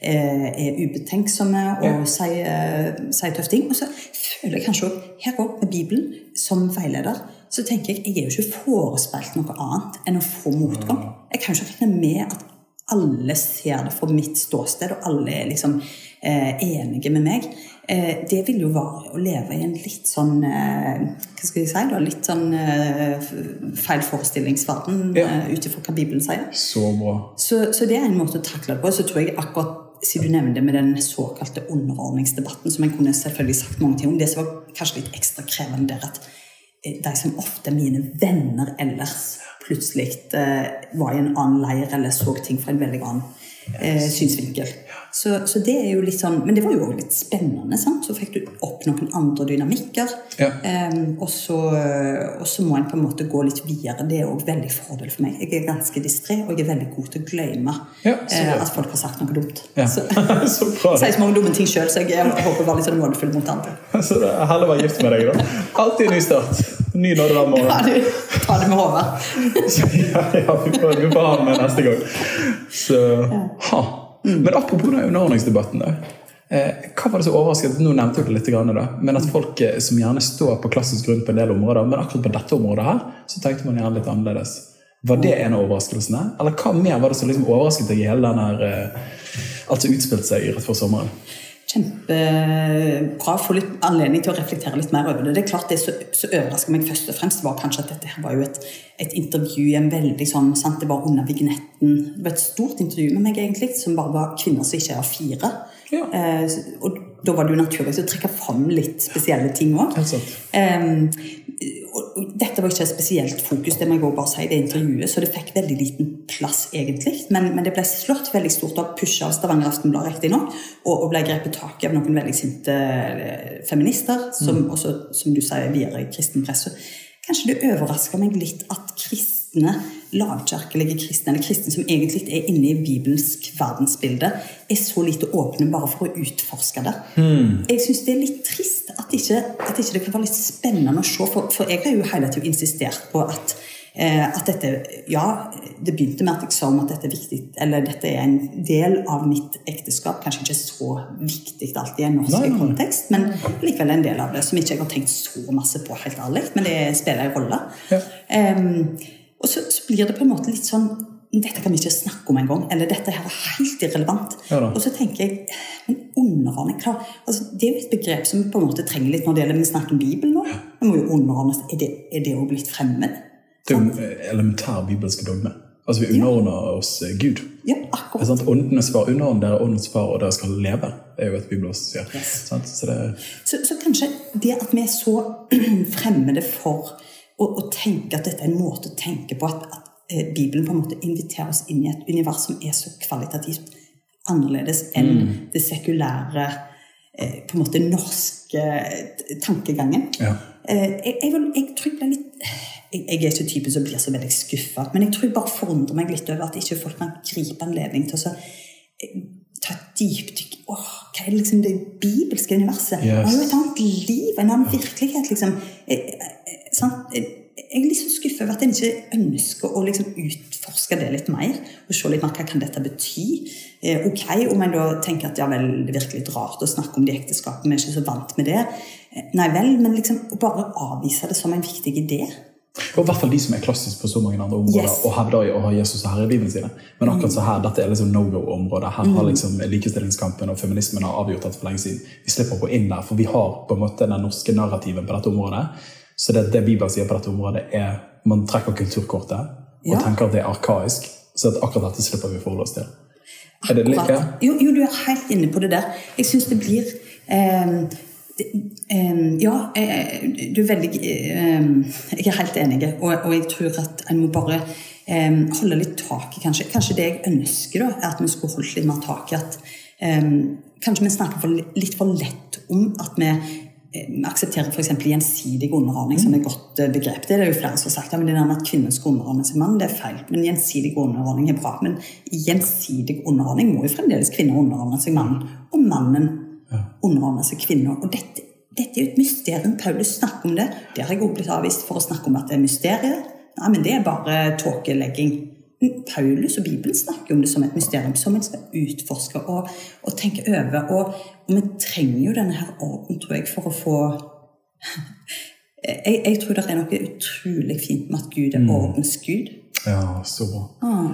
Speaker 2: eh, er ubetenksomme og
Speaker 1: Ja.
Speaker 2: sier, sier tøffe ting. Og så føler jeg kanskje òg her med Bibelen som veileder, så tenker jeg jeg er jo ikke forespeilt noe annet enn å få motgang. Jeg kan jo ikke regne med at alle ser det fra mitt ståsted, og alle er liksom eh, enige med meg. Eh, det vil jo være å leve i en litt sånn eh, Hva skal jeg si? da, Litt sånn eh, feil forestillingsverden
Speaker 1: Ja.
Speaker 2: eh, ut ifra hva Bibelen sier.
Speaker 1: Så bra.
Speaker 2: Så, så det er en måte å takle det på. Så tror jeg akkurat siden du nevnte med den såkalte underordningsdebatten, som jeg kunne selvfølgelig sagt mange ting om, det som var kanskje litt ekstra krevende der, at de som ofte mine venner ellers, plutselig eh, var i en annen leir eller så ting fra en veldig annen eh, synsvinkel. Så, så det er jo litt sånn, Men det var jo også litt spennende. sant? Så fikk du opp noen andre dynamikker.
Speaker 1: Ja.
Speaker 2: Um, og, så, og så må en på en måte gå litt videre. Det er òg veldig fordel for meg. Jeg er ganske distré, og jeg er veldig god til å glemme
Speaker 1: Ja,
Speaker 2: eh, at folk har sagt noe dumt.
Speaker 1: Ja.
Speaker 2: Så,
Speaker 1: så bra.
Speaker 2: sier så mange dumme ting sjøl, så jeg, jeg håper å være litt sånn nådefull mot andre.
Speaker 1: Så det er herlig å være gift med deg, da. Alltid ny start. Ny nåde hver morgen.
Speaker 2: Ja, du, ta det med hodet.
Speaker 1: ja, ja, vi får, vi får ha den med neste gang. Så, ha. Men apropos den underordningsdebatten. da. Eh, hva var det som overrasket? Nå nevnte det litt, da, men at folk eh, som gjerne står på klassisk grunn på en del områder, men akkurat på dette området her, så tenkte man gjerne litt annerledes. Var det en av overraskelsene? Eller hva mer var det som liksom overrasket deg i hele den her eh, Alt som utspilte seg rett før sommeren?
Speaker 2: Kjempebra å få litt anledning til å reflektere litt mer over det. Det er klart det som overrasker meg først og fremst, var kanskje at dette her var jo et, et intervju i en veldig sånn sant, Det var under vignetten. Det var et stort intervju med meg, egentlig, som bare var kvinner som ikke er fire. Ja. Eh, og da var det jo naturlig å trekke fram litt spesielle ting òg. Um, dette var ikke et spesielt fokus, det må jeg bare si, det intervjuet, så det fikk veldig liten plass, egentlig. Men, men det ble slått veldig stort av pusha av Stavanger Aftenblad, riktignok, og, og ble grepet tak i av noen veldig sinte eh, feminister, som mm. også, som du sier, videre i kristen presse. Kanskje det overraska meg litt at kristne lavkirkelige kristne, eller kristne som egentlig er inne i bibelsk verdensbilde, er så lite åpne bare for å utforske det. Mm. Jeg syns det er litt trist at ikke, at ikke det kan være litt spennende å se, for, for jeg har jo hele tiden insistert på at eh, at dette Ja, det begynte med at jeg sa om at dette er viktig, eller dette er en del av mitt ekteskap. Kanskje ikke så viktig alltid i en norsk Nei. kontekst, men likevel en del av det som ikke jeg har tenkt så masse på, helt ærlig. Men det spiller en rolle. Ja. Um, og så, så, blir det på en måte litt sånn dette kan vi ikke snakke om engang. Eller dette her er helt irrelevant. Ja, og så tenker jeg men underordning klar, altså, Det er jo et begrep som vi på en måte trenger litt når det gjelder vi snakker om Bibelen nå. Vi må jo underordnes. Er det, er det jo blitt fremmed?
Speaker 1: Det er jo elementær bibelske dogme. Altså Vi underordner ja. oss eh, Gud.
Speaker 2: Ja, akkurat.
Speaker 1: Sant? Åndenes far, underordner dere åndens far, og dere skal leve. Det er jo et bibelås sier. Yes. Så,
Speaker 2: så, så, kanskje det at vi er så fremmede for og, og tenke at dette er en måte å tenke på at, at eh, Bibelen på en måte inviterer oss inn i et univers som er så kvalitativt annerledes enn mm. det sekulære eh, på en måte norske eh, tankegangen. Ja. Jeg, jeg, jeg, tror jeg ble litt jeg, er ikke typen som blir så veldig skuffa, men jeg tror jeg bare forundrer meg litt over at ikke folk kan gripe anledning til å ta et dypdykk Åh, hva er liksom det bibelske universet? Yes. Det er jo et annet liv, en annen virkelighet. liksom. Jeg er litt skuffa over at en ikke ønsker å liksom utforske det litt mer. Og se litt mer hva kan dette bety. Eh, ok, Om en da tenker at ja vel, det virker litt rart å snakke om de ekteskapene, vi er ikke så vant med det. Eh, nei vel, men liksom å bare avvise det som en viktig idé.
Speaker 1: Og i hvert fall de som er klassisk på så mange andre områder yes. og hevder å ha Jesus og Herre i livet sine. Men akkurat så her, dette er liksom no go-området. Her har mm. liksom likestillingskampen og feminismen har avgjort dette for lenge siden. Vi slipper å gå inn der, for vi har på en måte den norske narrativen på dette området. Så det, det Bibelen sier på dette området, er man trekker kulturkortet og ja. tenker at det er arkaisk. Så akkurat dette slipper vi å forholde oss til.
Speaker 2: Er det like? Jo, jo, du er helt inne på det der. Jeg syns det blir eh, det, eh, Ja, eh, du er veldig eh, Jeg er helt enig, og, og, jeg tror at en må bare holde litt tak i kanskje, kanskje det jeg ønsker, da, er at vi skulle holdt litt mer tak i at Kanskje vi snakker for, litt for lett om at vi aksepterer f.eks. gjensidig underordning som et godt eh, begrep. Det er det jo flere som har sagt. Ja, men det der med at kvinner skal underordne seg mann, det er feil. Men gjensidig underordning er bra. Men gjensidig underordning må jo fremdeles kvinner underordne seg mannen. Og mannen ja. underordne seg kvinner. Og dette, dette, er jo et mysterium. Paulus snakker om det. Der har jeg også blitt avvist for å snakke om at det er mysteriet. Nei, men det er bare tåkelegging. Paulus og Bibelen snakker om det som et mysterium som en skal utforske og, og tenke over. Og, og, vi trenger jo denne her orden, tror jeg, for å få jeg, jeg, tror det er noe utrolig fint med at Gud er mm. ordens Gud.
Speaker 1: Ja, så bra.
Speaker 2: Ah,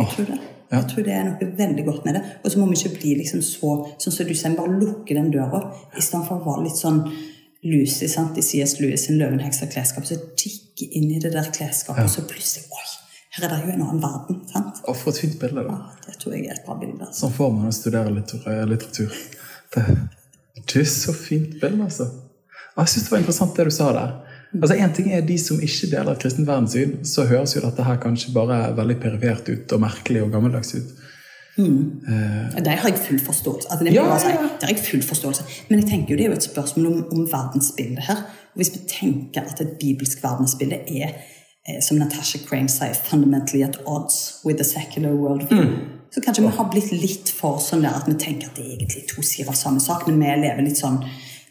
Speaker 2: jeg tror det. Jeg tror det er noe veldig godt med det. Og så må vi ikke bli liksom så sånn som du sier, bare lukke den døra istedenfor å være litt sånn Lucy sant, i C.S. Lewis' 'Løvenheks av klesskap'. Så kikke inn i det der klesskapet, ja. og så plutselig Oi! Her er det jo en annen verden. sant?
Speaker 1: Og for et fint bilde. da.
Speaker 2: Ja, det tror jeg er et bra bilde. Altså.
Speaker 1: Sånn får man å studere litteratur. Det, det er så fint bilde, altså. Jeg syns det var interessant det du sa der. Altså En ting er de som ikke deler et kristent verdenssyn. Så høres jo dette her kanskje bare veldig perifert ut og merkelig og gammeldags ut.
Speaker 2: Mm. Uh, det har jeg full forståelse altså, det, ja, si. det har jeg full forståelse Men jeg tenker jo det er jo et spørsmål om, om verdensbildet her. Og Hvis vi tenker at et bibelsk verdensbilde er Eh, som Natasha Crane sier, 'fundamentally at odds with the secular worldview'. Mm. Så kanskje vi har blitt litt for sånn der at vi tenker at det er egentlig to sider av samme sak, men vi lever litt sånn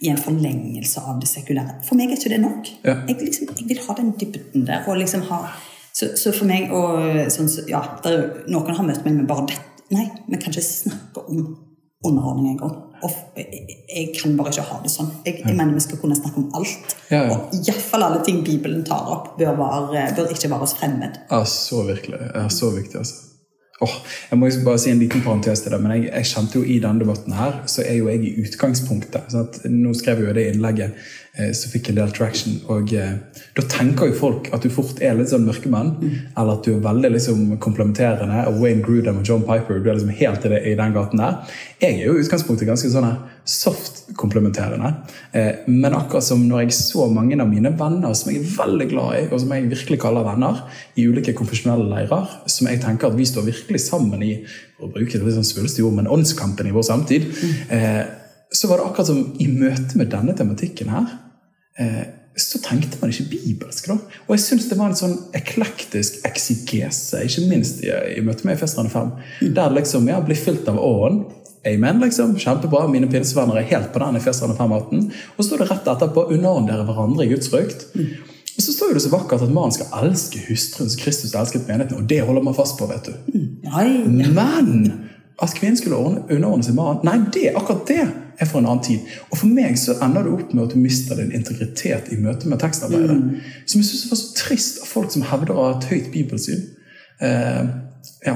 Speaker 2: i en forlengelse av det sekulære. For meg er ikke det nok. Ja. Jeg, liksom, jeg, vil ha den dybden der. og liksom ha så, så for meg og sånn, ja, der, Noen har møtt meg med bare dette. Nei, vi kan ikke snakke om underordning en gang. Og jeg kan bare ikke ha det sånn. Jeg, jeg mener vi skal kunne snakke om alt.
Speaker 1: Ja, ja.
Speaker 2: Og iallfall alle ting Bibelen tar opp, bør, være, bør ikke være oss fremmed.
Speaker 1: Ja, så virkelig. Ja, så viktig, altså. Oh, jeg må bare si en liten parentes til det, men jeg, jeg kjente jo i denne debatten her, så er jo jeg i utgangspunktet. Nå skrev jeg jo det innlegget eh, fikk fikk en del traction. og eh, Da tenker jo folk at du fort er litt sånn mørkemann, eller at du er veldig liksom komplementerende. og Wayne Grudem og John Piper, du er liksom helt i, det, i den gaten der. Jeg er jo i utgangspunktet ganske sånn soft komplementerende. Eh, men akkurat som når jeg så mange av mine venner som jeg er veldig glad i, og som jeg virkelig kaller venner, i ulike konfesjonelle leirer, som jeg tenker at vi står virkelig sammen i for å bruke det litt sånn svulstige ord, men åndskampen i vår samtid, eh, så var det akkurat som i møte med denne tematikken her, eh, så tenkte man ikke bibelsk. da. Og jeg syns det var en sånn eklektisk eksigese, ikke minst i, i møte med Efeserne 5, der liksom ja, blir fylt av åren. Amen, liksom. Kjempebra. Mine pinsevenner er helt på den Efeserne 5-18. Og så står det rett etterpå 'underordnere hverandre i Guds frykt. Og så står det så vakkert at mannen skal elske hustruen som Kristus elsket menigheten, og det holder man fast på, vet du.
Speaker 2: Nei,
Speaker 1: Men at kvinnen skulle underordne sin mann nei, det, akkurat det er fra en annen tid. Og for meg så ender det opp med at du mister din integritet i møte med tekstarbeidet. Som jeg syns var så trist av folk som hevder å ha et høyt bibelsyn. Eh, ja.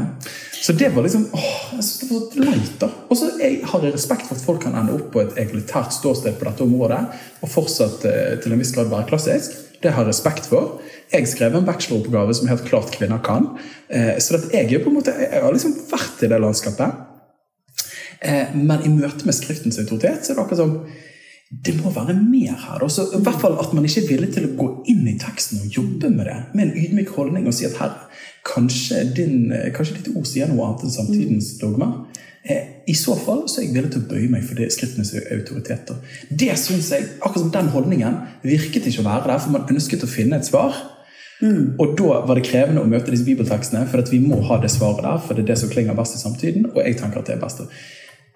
Speaker 1: Så det var liksom åh, jeg synes det var så leit, da. Og så har jeg respekt for at folk kan ende opp på et egalitært ståsted på dette området, og fortsatt eh, til en viss grad være klassisk. Det har jeg respekt for. Jeg skrev en bacheloroppgave som helt klart kvinner kan. Eh, så jeg, på en måte, jeg har liksom vært i det landskapet. Eh, men i møte med Skriftens autoritet så er det akkurat som det må være mer her. Også, I hvert fall at man ikke er villig til å gå inn i teksten og jobbe med det med en ydmyk holdning og si at herre, kanskje, din, eh, kanskje ditt ord sier noe annet enn samtidens dogmer. Eh, I så fall så er jeg villig til å bøye meg for det skriftenes autoriteter. Det synes jeg, akkurat som Den holdningen virket ikke å være der, for man ønsket å finne et svar. Og da var det krevende å møte disse bibeltekstene, for at vi må ha det svaret der, for det er det som klinger best i samtiden, og jeg tenker at det er best.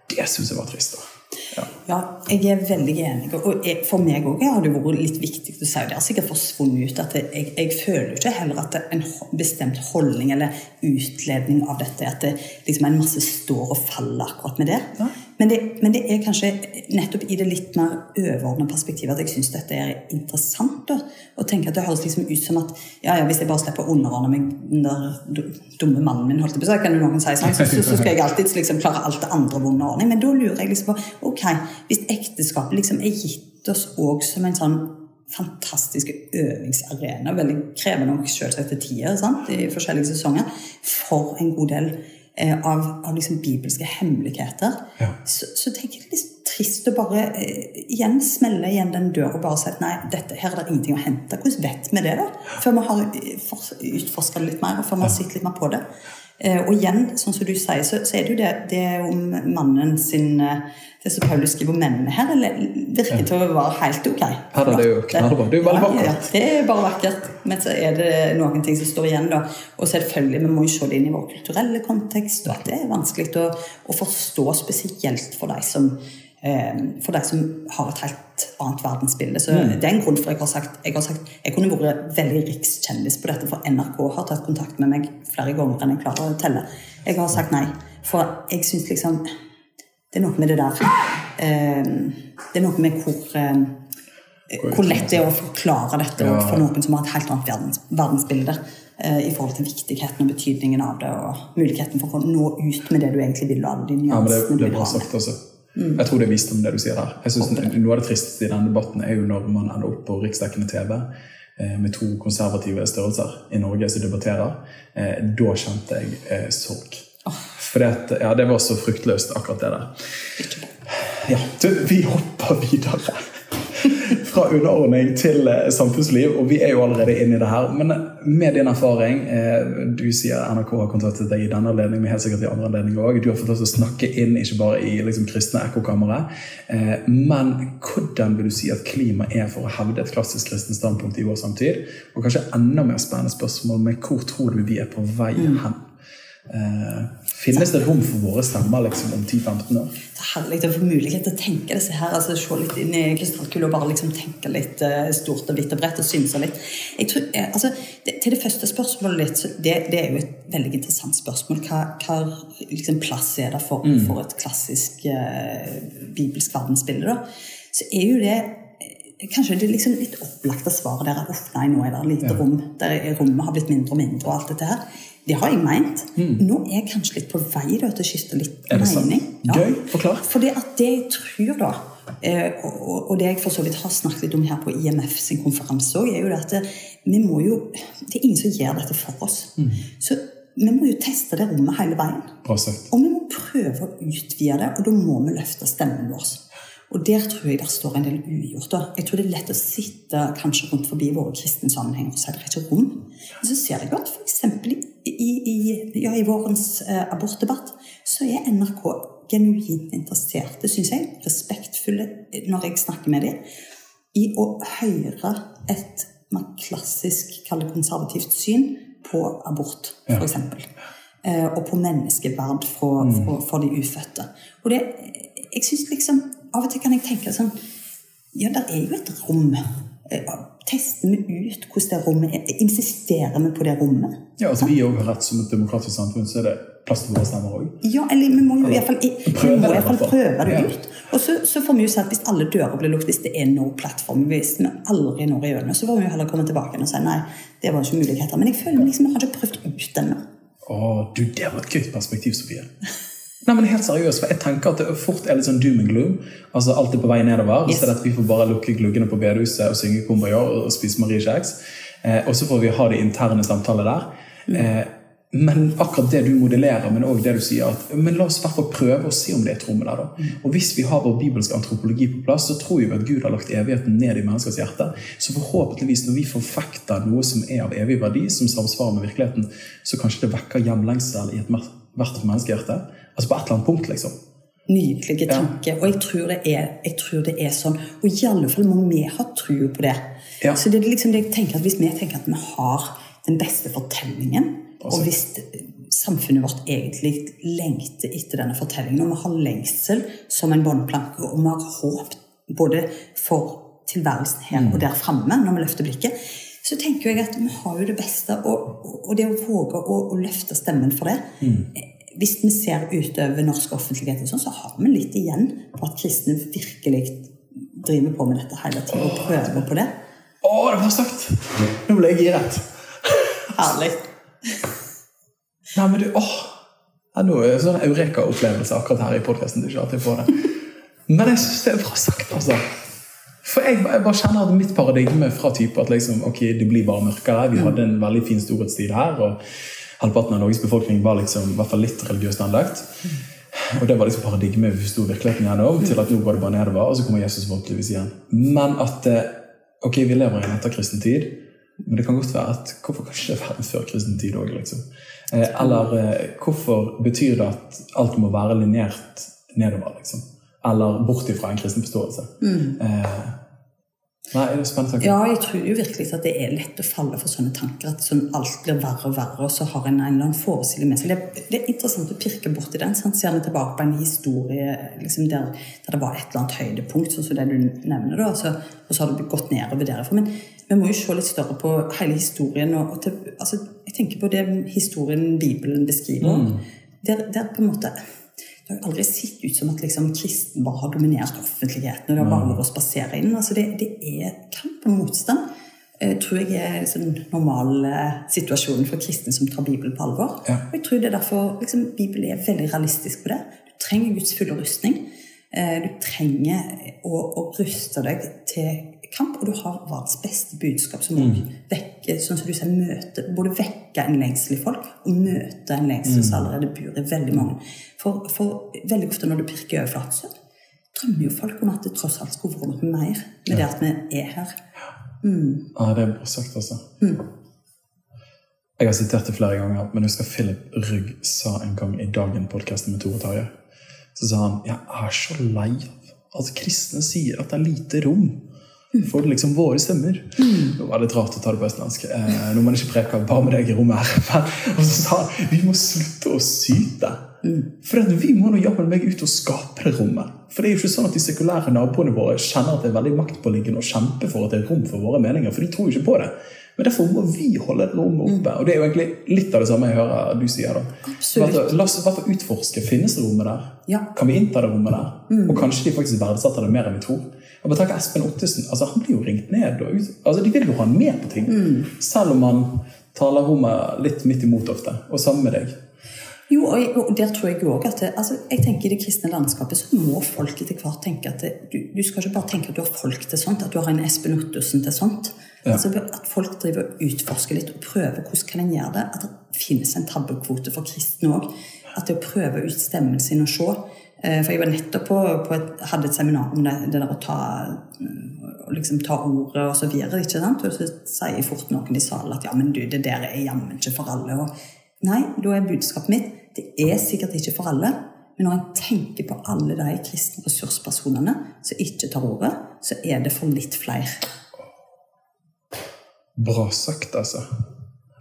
Speaker 1: Det syns jeg var trist. da. Ja.
Speaker 2: Ja, jeg er veldig enig. Og jeg, for meg òg har det vært litt viktig å si det. har sikkert forsvunnet ut at jeg, jeg føler ikke heller at en bestemt holdning eller utledning av dette at det liksom en masse står og faller akkurat med det.
Speaker 1: Ja.
Speaker 2: Men det, men det er kanskje nettopp i det litt mer overordnede perspektivet at jeg syns dette er interessant. Da, og tenker at Det høres liksom ut som at ja, ja, hvis jeg bare slipper å underordne meg den dumme mannen min, holdt jeg på så kan jo noen si sånn, så, så, så skal jeg alltid liksom klare alt det andre ved underordning. Men da lurer jeg liksom på ok, hvis ekteskapet liksom er gitt oss òg som en sånn fantastisk øvingsarena, veldig krevende nok selvsagt til tider sant, i forskjellige sesonger, for en god del eh, av, av liksom bibelske hemmeligheter,
Speaker 1: Ja.
Speaker 2: så, så tenker jeg det er litt trist å bare eh, igjen smelle igjen den døra og bare si at nei, dette, her er det ingenting å hente. Hvordan vet vi det, da? Før vi har utforska det litt mer, og før vi har sett litt mer på det. Eh, og igjen, sånn som du sier, så, så er det jo det, det om mannen sin eh, Det som Paulus skriver om mennene her, eller, virker til å være helt ok.
Speaker 1: Ja, det er jo knallbra. Det er jo veldig
Speaker 2: Ja, ja, det er bare vakkert. Men så er det noen ting som står igjen, da. Og selvfølgelig, vi må jo se det inn i vår kulturelle kontekst, og at det er vanskelig å, å forstå, spesielt for de som eh, for de som har et helt annet verdensbilde. Så
Speaker 1: Mm.
Speaker 2: Det er en grunn for at jeg har sagt jeg, har sagt jeg kunne vært veldig rikskjendis på dette, for NRK har tatt kontakt med meg flere ganger enn jeg klarer å telle. Jeg har sagt nei, for jeg syns liksom Det er noe med det der eh, Det er noe med hvor eh, hvor lett det er å forklare dette
Speaker 1: Ja.
Speaker 2: for noen som har et helt annet verdens, verdensbilde eh, i forhold til viktigheten og betydningen av det, og muligheten for å nå ut med det du egentlig vil, og alle de
Speaker 1: Ja, men det, det er bra sagt, altså. Jeg tror det er visdom, det du sier der. Jeg synes Noe av det tristeste i denne debatten er jo når man ender opp på riksdekkende TV eh, med to konservative størrelser i Norge som debatterer. Eh, da kjente jeg eh, sorg. For ja, det var så fruktløst, akkurat det der. Ja, du, vi hopper videre. Fra underordning til eh, samfunnsliv, og vi er jo allerede inne i det her. Men med din erfaring, eh, du sier NRK har kontaktet deg i denne anledning, men helt sikkert i andre anledninger òg. Du har fått til å snakke inn, ikke bare i liksom, kristne ekkokamre. Eh, men hvordan vil du si at klima er for å hevde et klassisk kristent standpunkt i vår samtid? Og kanskje enda mer spennende spørsmål med hvor tror du vi er på vei hen? Eh, finnes det rom for våre stemmer liksom, om 10-15 år?
Speaker 2: Det er herlig å få mulighet til å tenke disse her, altså se litt inn i krystallkula og bare liksom tenke litt uh, stort og vidt og bredt og synse litt. Jeg tror, eh, altså, det, til det første spørsmålet litt, det, det, er jo et veldig interessant spørsmål. Hva, hva liksom, plass er det for, mm. for et klassisk eh, bibelsk verdensbilde? da? Så er jo det Kanskje det er liksom litt opplagte svaret der at nei, nå er det lite ja. rom. Der rommet har blitt mindre og mindre. og alt dette her. Det har jeg meint. Mm. Nå er jeg kanskje litt på vei da, til å skifte litt mening.
Speaker 1: Ja. Gøy, forklar.
Speaker 2: For det at det jeg tror, da, eh, og, det jeg for så vidt har snakket litt om her på IMF sin konferanse òg, er jo at vi må jo Det er ingen som gjør dette for oss. Mm. Så vi må jo teste det rommet hele veien. Og vi må prøve å utvide det, og da må vi løfte stemmen vår. Og der tror jeg det står en del ugjort. Jeg tror det er lett å sitte kanskje rundt forbi våre kristne sammenhenger og si det er ikke rom. Så ser jeg at f.eks. I, i, ja, i vårens eh, abortdebatt så er NRK genuint interesserte, syns jeg, respektfulle når jeg snakker med dem, i å høre et klassisk, kall konservativt syn på abort, f.eks. Eh, og på menneskeverd for, mm. for, for de ufødte. Og det, jeg synes liksom av og til kan jeg tenke sånn Ja, det er jo et rom. Eh, tester vi ut hvordan det rommet er? Insisterer vi på det rommet?
Speaker 1: Ja, altså Vi òg har rett som et demokratisk samfunn, så er det plass til våre stemmer òg.
Speaker 2: Ja, eller vi må jo iallfall prøve, prøve det ut. Og så, så, får vi jo si at hvis alle dører blir lukket, hvis det er no plattform, hvis vi aldri når igjennom, så får vi jo heller komme tilbake og si nei, det var ikke muligheter. Men jeg føler liksom vi har ikke prøvd ut ennå.
Speaker 1: Å, du, det var et gøy perspektiv, Sofie. Nei, men helt seriøst, for Jeg tenker at det fort er litt sånn doom and gloom. altså Alt er på vei nedover. Yes. Så at vi får bare lukke gluggene på bedehuset og synge kumbaya og spise Marie Kjeks. Eh, og så får vi ha det interne samtalet der. Mm. Eh, men akkurat det du modellerer, men òg det du sier at men la oss i hvert fall prøve å se om det er et rom der. da. Mm. Og Hvis vi har vår bibelske antropologi på plass, så tror vi at Gud har lagt evigheten ned i menneskers hjerte. Så forhåpentligvis, når vi forfekter noe som er av evig verdi, som samsvarer med virkeligheten, så kanskje det vekker hjemlengsel i ethvert menneskehjerte. Altså på et eller annet punkt, liksom.
Speaker 2: Nydelige tanker. Ja. Og jeg tror, er, jeg tror, det er, sånn. Og i alle fall må vi ha tro på det. Ja. Så det er liksom det jeg tenker at Hvis vi tenker at vi har den beste fortellingen, altså. og hvis samfunnet vårt egentlig lengter etter denne fortellingen, og vi har lengsel som en båndplanke, og vi har håp både for tilværelsen her mm. og der framme når vi løfter blikket, så tenker jeg at vi har jo det beste. Og, og det å våge å, å løfte stemmen for det mm hvis vi ser utover norsk offentlighet, sånn, så har vi litt igjen på at kristne virkelig driver på med dette hele tiden og prøver på det.
Speaker 1: Å, det var sagt! Nå ble jeg giret.
Speaker 2: Herlig.
Speaker 1: Nei, men du, åh! Ja, nå er det sånn eureka-opplevelse akkurat her i podkasten. Men jeg syns det er bra sagt, altså. For jeg, jeg, bare kjenner at mitt paradigme fra type at liksom, ok, det blir bare mørkere Vi hadde en veldig fin storhetstid her. og halvparten av Norges befolkning var liksom, i hvert fall litt religiøst anlagt. Og det var liksom paradigmet vi forsto virkeligheten gjennom, til at nå går det bare nedover, og så kommer Jesus forhåpentligvis igjen. Men at eh, ok, vi lever i en etterkristen tid, men det kan godt være at hvorfor kan ikke verden før førkristen tid òg, liksom? Eh, eller eh, hvorfor betyr det at alt må være linjert nedover, liksom? Eller bort ifra en kristen forståelse? Mm. Eh, Nei, det er spennende
Speaker 2: Ja, jeg tror jo virkelig at det er lett å falle for sånne tanker. At sånn, alt blir verre og verre, og så har en en eller annen forestilling med seg. Det, det, er interessant å pirke borti den. Sant? Ser vi tilbake på en historie liksom der, der, det var et eller annet høydepunkt, sånn som det du nevner, da, så, og så har det gått nedover derfra. Men vi må jo se litt større på hele historien. Og, og til, altså, jeg tenker på det historien Bibelen beskriver. Mm. Der, der på en måte det har aldri sett ut som at liksom, kristen bare har dominert offentligheten. og Det har bare vært å spasere inn. Altså, det, det, er kamp og motstand. Jeg eh, tror jeg er liksom, normal eh, for kristne som tar Bibelen på alvor. Ja. Og jeg tror det er derfor liksom, Bibelen er veldig realistisk på det. Du trenger Guds fulle rustning. Eh, du trenger å, å ruste deg til kamp, og du har verdens beste budskap, som mm. vekker, sånn som du sier, møte, både vekker en lengsel i folk og møter en lengsel som mm. allerede bor i veldig mange. For, for, veldig ofte når du pirker over overflaten, drømmer jo folk om at det tross alt skulle vært noe mer med ja. det at vi er her.
Speaker 1: Mm. Ja, det er bra sagt, altså. Mm. Jeg har sitert det flere ganger, men husker Philip Rygg sa en gang i Dagen-podkasten med Tore Tarjei Så sa han jeg er så lei av at kristne sier at det er lite rom For det liksom våre stemmer. Det var litt rart å ta det på østlandsk. Eh, når man ikke preker bare med deg i rommet her. Og så sa han vi må slutte å syte. For at vi må nå jammen meg ut og skape det rommet. For det er jo ikke sånn at de sekulære naboene våre kjenner at det er veldig maktpåliggende å kjempe for at det er rom for våre meninger, for de tror jo ikke på det. Men derfor må vi holde rommet oppe. Og det er jo egentlig litt av det samme jeg hører du sier. da.
Speaker 2: Absolutt.
Speaker 1: La oss hvert utforske. Finnes det rommet der?
Speaker 2: Ja.
Speaker 1: Kan vi innta det rommet der? Og kanskje de faktisk verdsetter det mer enn vi tror. Og bare Espen Ottesen, altså Han blir jo ringt ned. Og altså De vil jo ha han med på ting. Selv om han taler rommet litt midt imot ofte. Og sammen med deg.
Speaker 2: Jo, og, jeg, og der tror jeg jo også at det, altså, jeg tenker I det kristne landskapet så må folk etter hvert tenke at det, du, du skal ikke bare tenke at du har folk til sånt, at du har en Espen Ottosen til sånt.
Speaker 1: Ja.
Speaker 2: Altså, at folk driver og utforsker litt og prøver hvordan kan en gjøre det. At det finnes en tabbekvote for kristne òg. At det å prøve ut stemmen sin og se. Eh, For jeg var nettopp på, på et, hadde et seminar om det, det der å ta, mm, liksom ta ordet og så videre. ikke sant? Og så sier fort noen i salen at ja, men du, det der er jammen ikke for alle. Og, nei, da er budskapet mitt det er sikkert ikke for alle. Men når en tenker på alle de kristne ressurspersonene som ikke tar ordet, så er det for litt flere.
Speaker 1: Bra sagt, altså.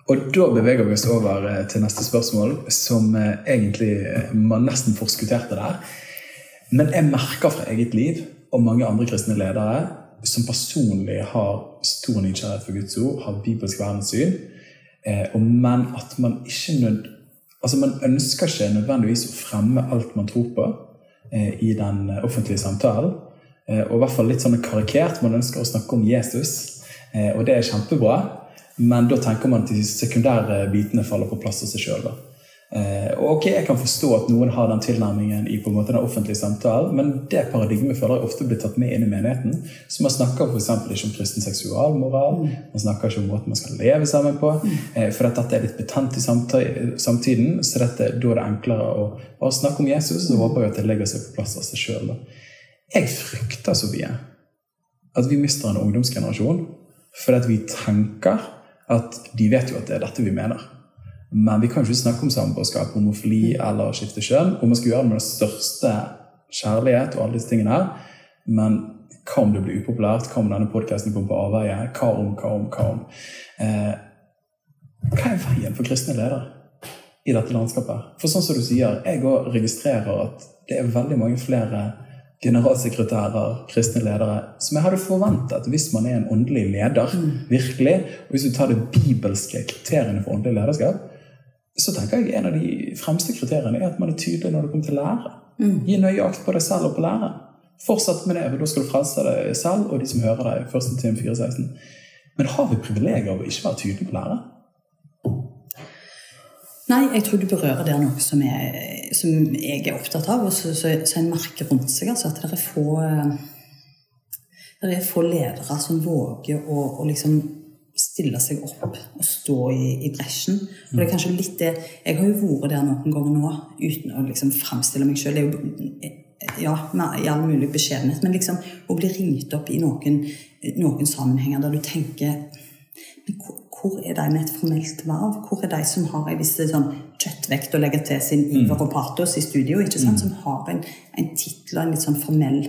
Speaker 1: Og da beveger vi oss over eh, til neste spørsmål, som eh, egentlig eh, man nesten forskutterte der. Men jeg merker fra eget liv og mange andre kristne ledere som personlig har stor nysgjerrighet for Guds ord, har bibelsk verdenssyn, men at man ikke nød, altså man ønsker ikke nødvendigvis å fremme alt man tror på eh, i den eh, offentlige samtalen. Eh, og i hvert fall litt sånn karikert. Man ønsker å snakke om Jesus, eh, og det er kjempebra. Men da tenker man at de sekundære bitene faller på plass av seg sjøl. Eh, og ok, Jeg kan forstå at noen har den tilnærmingen i på en måte den offentlige samtalen, men det paradigmet føler jeg ofte blir tatt med inn i menigheten. Så man snakker f.eks. ikke om kristen seksualmoral, man snakker ikke om måten man skal leve sammen på. Eh, for at dette er litt betent i samtiden, så dette, da er det enklere å bare snakke om Jesus. Så håper jeg at det legger seg på plass av seg sjøl. Jeg frykter så mye at vi mister en ungdomsgenerasjon fordi at vi tenker at de vet jo at det er dette vi mener. Men vi kan ikke snakke om samboerskap, homofili eller skifte kjønn. Og man skal gjøre det med den største kjærlighet og alle disse tingene her. Men hva om det blir upopulært? Hva om denne podkasten kommer på avveie? Hva om, hva om, hva om? Eh, hva er veien for kristne ledere i dette landskapet? For sånn som du sier, jeg òg registrerer at det er veldig mange flere generalsekretærer, kristne ledere, som jeg hadde forventet hvis man er en åndelig leder. virkelig, og Hvis du tar de bibelske kriteriene for åndelig lederskap, så tenker jeg en av de fremste kriteriene er at man er tydelig når det kommer til lære. Gi nøye akt på deg selv og på læreren. Fortsett med det, for da skal du frelse deg selv og de som hører deg. 1. Tim 4,16. Men har vi privilegier av å ikke være tydelig på lære?
Speaker 2: Nei, jeg tror du berører der noe som, jeg, som jeg er opptatt av, og så, så, så en merker rundt seg altså, at det er få eh, det er få ledere som våger å, å liksom stille seg opp og stå i, i bresjen. Og det er kanskje litt det Jeg har jo vært der noen ganger nå uten å liksom framstille meg sjøl. Ja, med, all mulig beskjedenhet. Men liksom å bli ringt opp i noen, noen sammenhenger der du tenker hvor, hvor er de med et formelt verv? Hvor er de som har en viss sånn kjøttvekt å legge til sin iver og patos i studio? ikke sant? Som har en, en tittel og en litt sånn formell,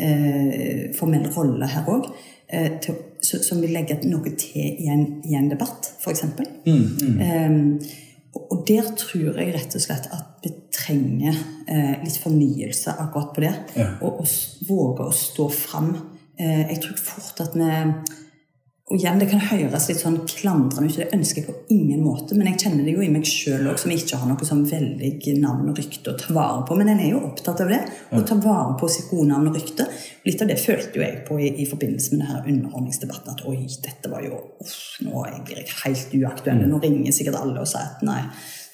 Speaker 2: eh, formell rolle her òg. Eh, til- så- som vil legge noe til i en, i en debatt, f.eks. Um, og og der tror jeg rett og slett at vi trenger uh, litt fornyelse akkurat på det.
Speaker 1: Ja.
Speaker 2: Og, og våge å stå fram. Uh, jeg tror fort at vi og igjen, Det kan høres litt sånn klandrende ut, det ønsker jeg på ingen måte. Men jeg kjenner det jo i meg sjøl òg, som ikke har noe sånn veldig navn og rykte å ta vare på. Men en er jo opptatt av det. Å ta vare på sitt gode navn og rykte. Litt av det følte jo jeg på i, i forbindelse med denne underordningsdebatten. At oi, dette var jo uff, Nå blir jeg helt uaktuell. Nå ringer sikkert alle og sier at nei.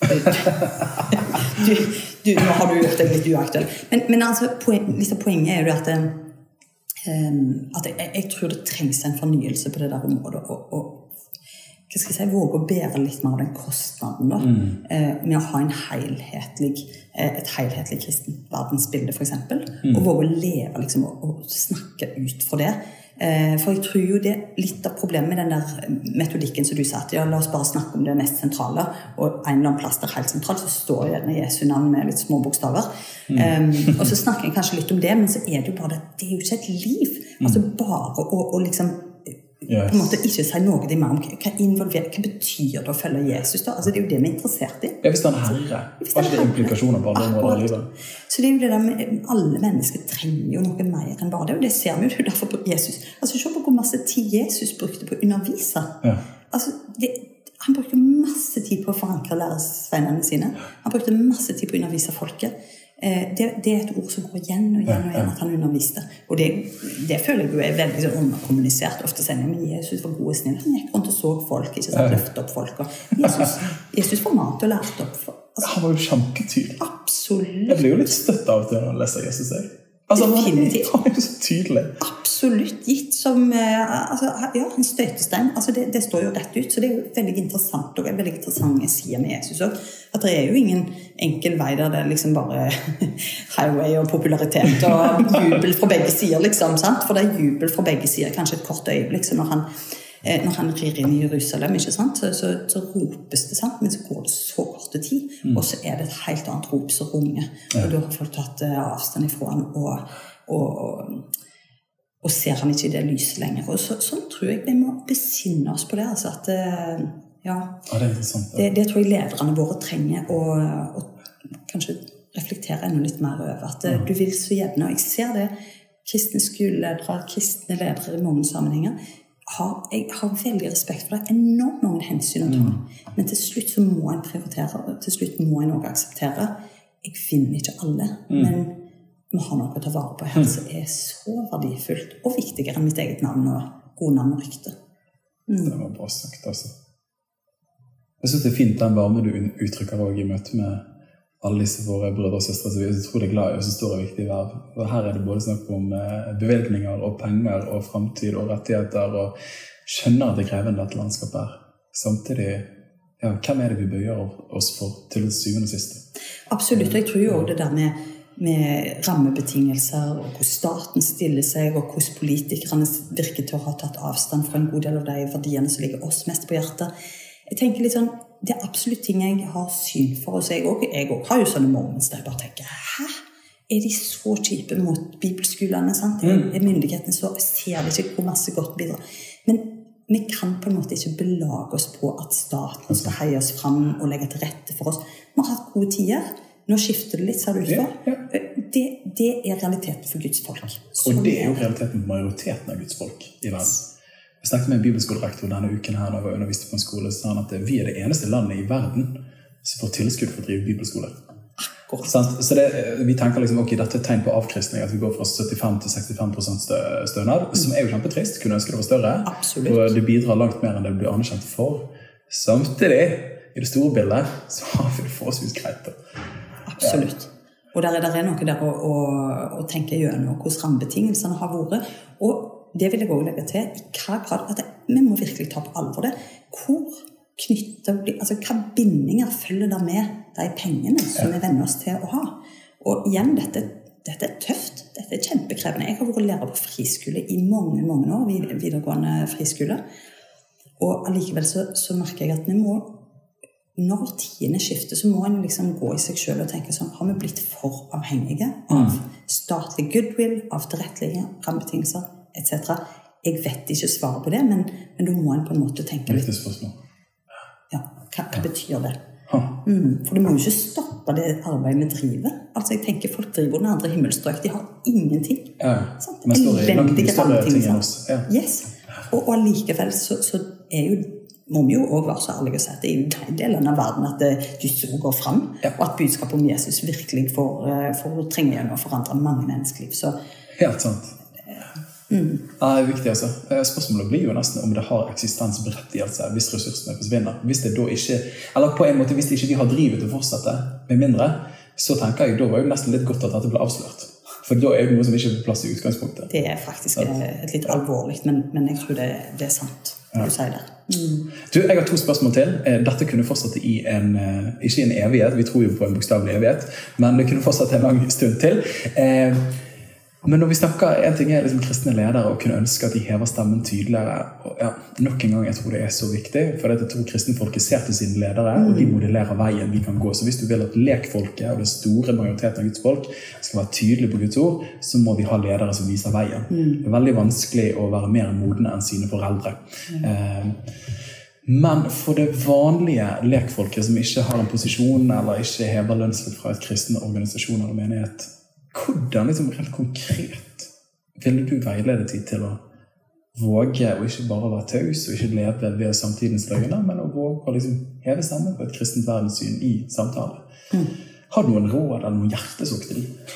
Speaker 2: Du, du, nå har du gjort deg litt uaktuell. Men, men altså, poen, liksom, poenget er jo at eh, at jeg, jeg tror det trengs en fornyelse på det der området. Og, og hva skal jeg si, våge å bære litt mer av den kostnaden da, eh, med å ha en helhetlig, eh, et helhetlig kristent verdensbilde, f.eks. Og våge å leve liksom, og, og snakke ut fra det. Eh, for jeg tror jo det er litt av problemet med den der metodikken som du sa, at ja, la oss bare snakke om det mest sentrale, og en eller annen plass der helt sentralt så står gjerne Jesu navn med litt små bokstaver. Um, og så snakker jeg kanskje litt om det, men så er det jo bare det, det er jo ikke et liv. Altså bare å, å liksom
Speaker 1: Yes.
Speaker 2: på en måte ikke si noe til meg om hva, involver, hva betyr det å følge Jesus. da? Altså Det er jo det vi er interessert i.
Speaker 1: Ja, Hvis han er herre, har ikke det implikasjoner på andre områder i livet?
Speaker 2: Så det er jo det der med, Alle mennesker trenger jo noe mer enn bare det. Og det ser vi jo det er derfor på Jesus. Altså Se på hvor masse tid Jesus brukte på å undervise.
Speaker 1: Ja.
Speaker 2: Altså, det, Han brukte masse tid på å forankre læresveinene sine. Han brukte masse tid på å undervise folket. Eh, Det, det er et ord som går igjen og igjen og igjen at han underviste. Og det, det føler jeg jo er veldig sånn underkommunisert. Ofte sier jeg men Jesus var god og snill. Han gikk rundt og så folk, ikke sant, Løfte opp folk. Og Jesus, Jesus formante og lærte opp. Altså,
Speaker 1: Han var jo kjempetydelig.
Speaker 2: absolutt.
Speaker 1: Jeg blir jo litt støtt av og til når jeg leser Jesus. Jeg. Altså,
Speaker 2: Definitivt.
Speaker 1: tydelig.
Speaker 2: Absolutt gitt som eh, altså, ja, en støtestein. Altså, det, det står jo rett ut. Så det er jo veldig interessant og veldig interessante sider med Jesus òg. At det er jo ingen enkel vei der det er liksom bare highway og popularitet og jubel fra begge sider, liksom. sant? For det er jubel fra begge sider, kanskje et kort øyeblikk. Så når han, når han rir inn i Jerusalem, sant? Så, så, så ropes det, sant? men så går det så kort tid. Og så er det et helt annet rop som runger. Og da har folk tatt eh, avstand ifra han og, og og ser han ikke i det lyset lenger. Og så, sånn tror jeg vi må besinne oss på det. Altså at, eh, ja,
Speaker 1: Ja, det
Speaker 2: det, det tror jeg lederne våre trenger å, å kanskje reflektere enda litt mer over. At eh, du vil så gjerne, og jeg ser det, kristne skoleledere, kristne ledere i mange sammenhenger, har, jeg har veldig respekt for det. Enormt mange hensyn å ta. Men til slutt så må en prioritere, og til slutt må en òg akseptere. Jeg finner ikke alle, men vi har noe å ta vare på her som er så verdifullt og viktigere enn mitt eget navn og gode navn og rykte.
Speaker 1: Det var bra sagt, altså. Jeg syns det er fint den varme du uttrykker òg i møte med alle disse våre brødre og søstre som vi er utrolig glad i, og som står i viktige verv. Og Her er det både snakk om eh, bevilgninger og penger og framtid og rettigheter, og skjønner at det krevende, dette landskapet er. Samtidig, ja, hvem er det vi bøyer oss for til syvende og siste?
Speaker 2: Absolutt. Og jeg tror jo òg det der med, med rammebetingelser, og hvordan staten stiller seg, og hvordan politikerne virker til å ha tatt avstand fra en god del av de verdiene som ligger oss mest på hjertet. Jeg tenker litt sånn, Det er absolutt ting jeg har syn for. Så jeg også har jo sånne moments der jeg bare tenker Hæ? Er de så kjipe mot bibelskolene? sant? Er myndighetene så Ser de ikke hvor masse godt bidrar? Men vi kan på en måte ikke belage oss på at staten skal heie oss fram og legge til rette for oss. Vi har hatt gode tider. Nå skifter det litt, ser det ut for.
Speaker 1: Ja,
Speaker 2: Det, det er realiteten for Guds folk.
Speaker 1: Og det er jo realiteten for majoriteten av Guds folk i verden. Jeg snakket med en bibelskolerektor denne uken her da jeg underviste på en skole, så sa han at vi er det eneste landet i verden som får tilskudd for å drive bibelskole. Så det, vi tenker liksom, ok, dette er et tegn på avkristning, at vi går fra 75 til 65 stø- stønad, som er jo kjempetrist. Kunne ønske det var større.
Speaker 2: Absolutt.
Speaker 1: Og det bidrar langt mer enn det blir anerkjent for. Samtidig, i det store bildet, så har vi det forholdsvis greit.
Speaker 2: Absolutt. Og der er, er noe der å, å, å tenke gjennom hvordan rammebetingelsene har vært. Og det vil jeg også legge til i hva grad at vi må virkelig ta på alvor det. Hvor knytter, altså Hva bindinger følger det med de pengene som vi venner oss til å ha? Og igjen, dette, dette er tøft. Dette er kjempekrevende. Jeg har vært lærer på friskole i mange mange år, videregående friskole. Og allikevel så, så merker jeg at vi må når tidene skifter, så må en liksom gå i seg sjøl og tenke sånn Har vi blitt for avhengige av statlig goodwill, av tilrettelige rammebetingelser etc.? Jeg vet ikke svaret på det, men, men da må en på en måte tenke litt ja, hva, hva betyr det? Mm, for du må jo ikke stoppe det arbeidet vi driver. Altså jeg tenker Folk driver under andre himmelstrøk. De har ingenting.
Speaker 1: Ja, men
Speaker 2: Elendige.
Speaker 1: Ja.
Speaker 2: Yes. Og, og allikevel så, så er jo må vi jo også være så ærlige og si at det er jo den delen av verden at eh, går fram, og at budskapet om Jesus virkelig får, eh, får trenge gjennom å forandre mange menneskeliv. Så
Speaker 1: Helt sant. Ja, det er viktig, altså. Eh, Spørsmålet blir jo nesten om det har eksistensberettigelse hvis ressursene forsvinner. Hvis det da ikke, eller på en måte, hvis det ikke de har drivet til å fortsette, med mindre, så tenker jeg da var jo nesten litt godt at dette ble avslørt. For da er det noe som ikke er på plass i utgangspunktet.
Speaker 2: det er faktisk eh, et litt alvorlig, men, men jeg tror det, det er sant. Ja. Du sier det. Mm.
Speaker 1: Du, Jeg har to spørsmål til. Eh, Dette kunne fortsette i en ikke i en evighet, vi tror jo på en bokstavelig evighet, men det kunne fortsette en lang stund til. Eh, Men når vi snakker, en ting er liksom kristne ledere og kunne ønske at de hever stemmen tydeligere. og ja, nok en gang, Jeg tror det er så viktig, for jeg tror kristenfolket ser til sine ledere, og de modellerer veien vi kan gå. Så hvis du vil at lekfolket og den store majoriteten av Guds folk skal være tydelige på Guds ord, så må vi ha ledere som viser veien. Det er veldig vanskelig å være mer modne enn sine foreldre. Eh, men for det vanlige lekfolket som ikke har en posisjon eller ikke hever lønnslipp fra et kristen organisasjon eller menighet, hvordan liksom helt konkret ville du veiledet dem til å våge å ikke bare være taus og ikke leve ved samtidens løgner, men å våge å liksom heve stemmen på et kristent verdenssyn i samtale? Mm. Har du noen råd eller noen hjertesukk til dem?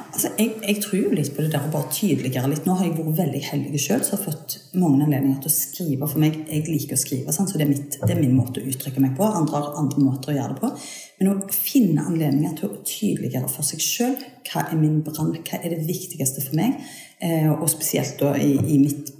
Speaker 2: Altså jeg, jeg, tror litt på det der å bare tydeligere litt. Nå har jeg vært veldig heldig sjøl, så har fått mange anledninger til å skrive. For meg, jeg liker å skrive, sant? så det er, mitt, det er, min måte å uttrykke meg på. Andre har andre måter å gjøre det på. Men å finne anledninger til å tydeligere for seg sjøl hva er min brann, hva er det viktigste for meg, eh, og spesielt da i, i mitt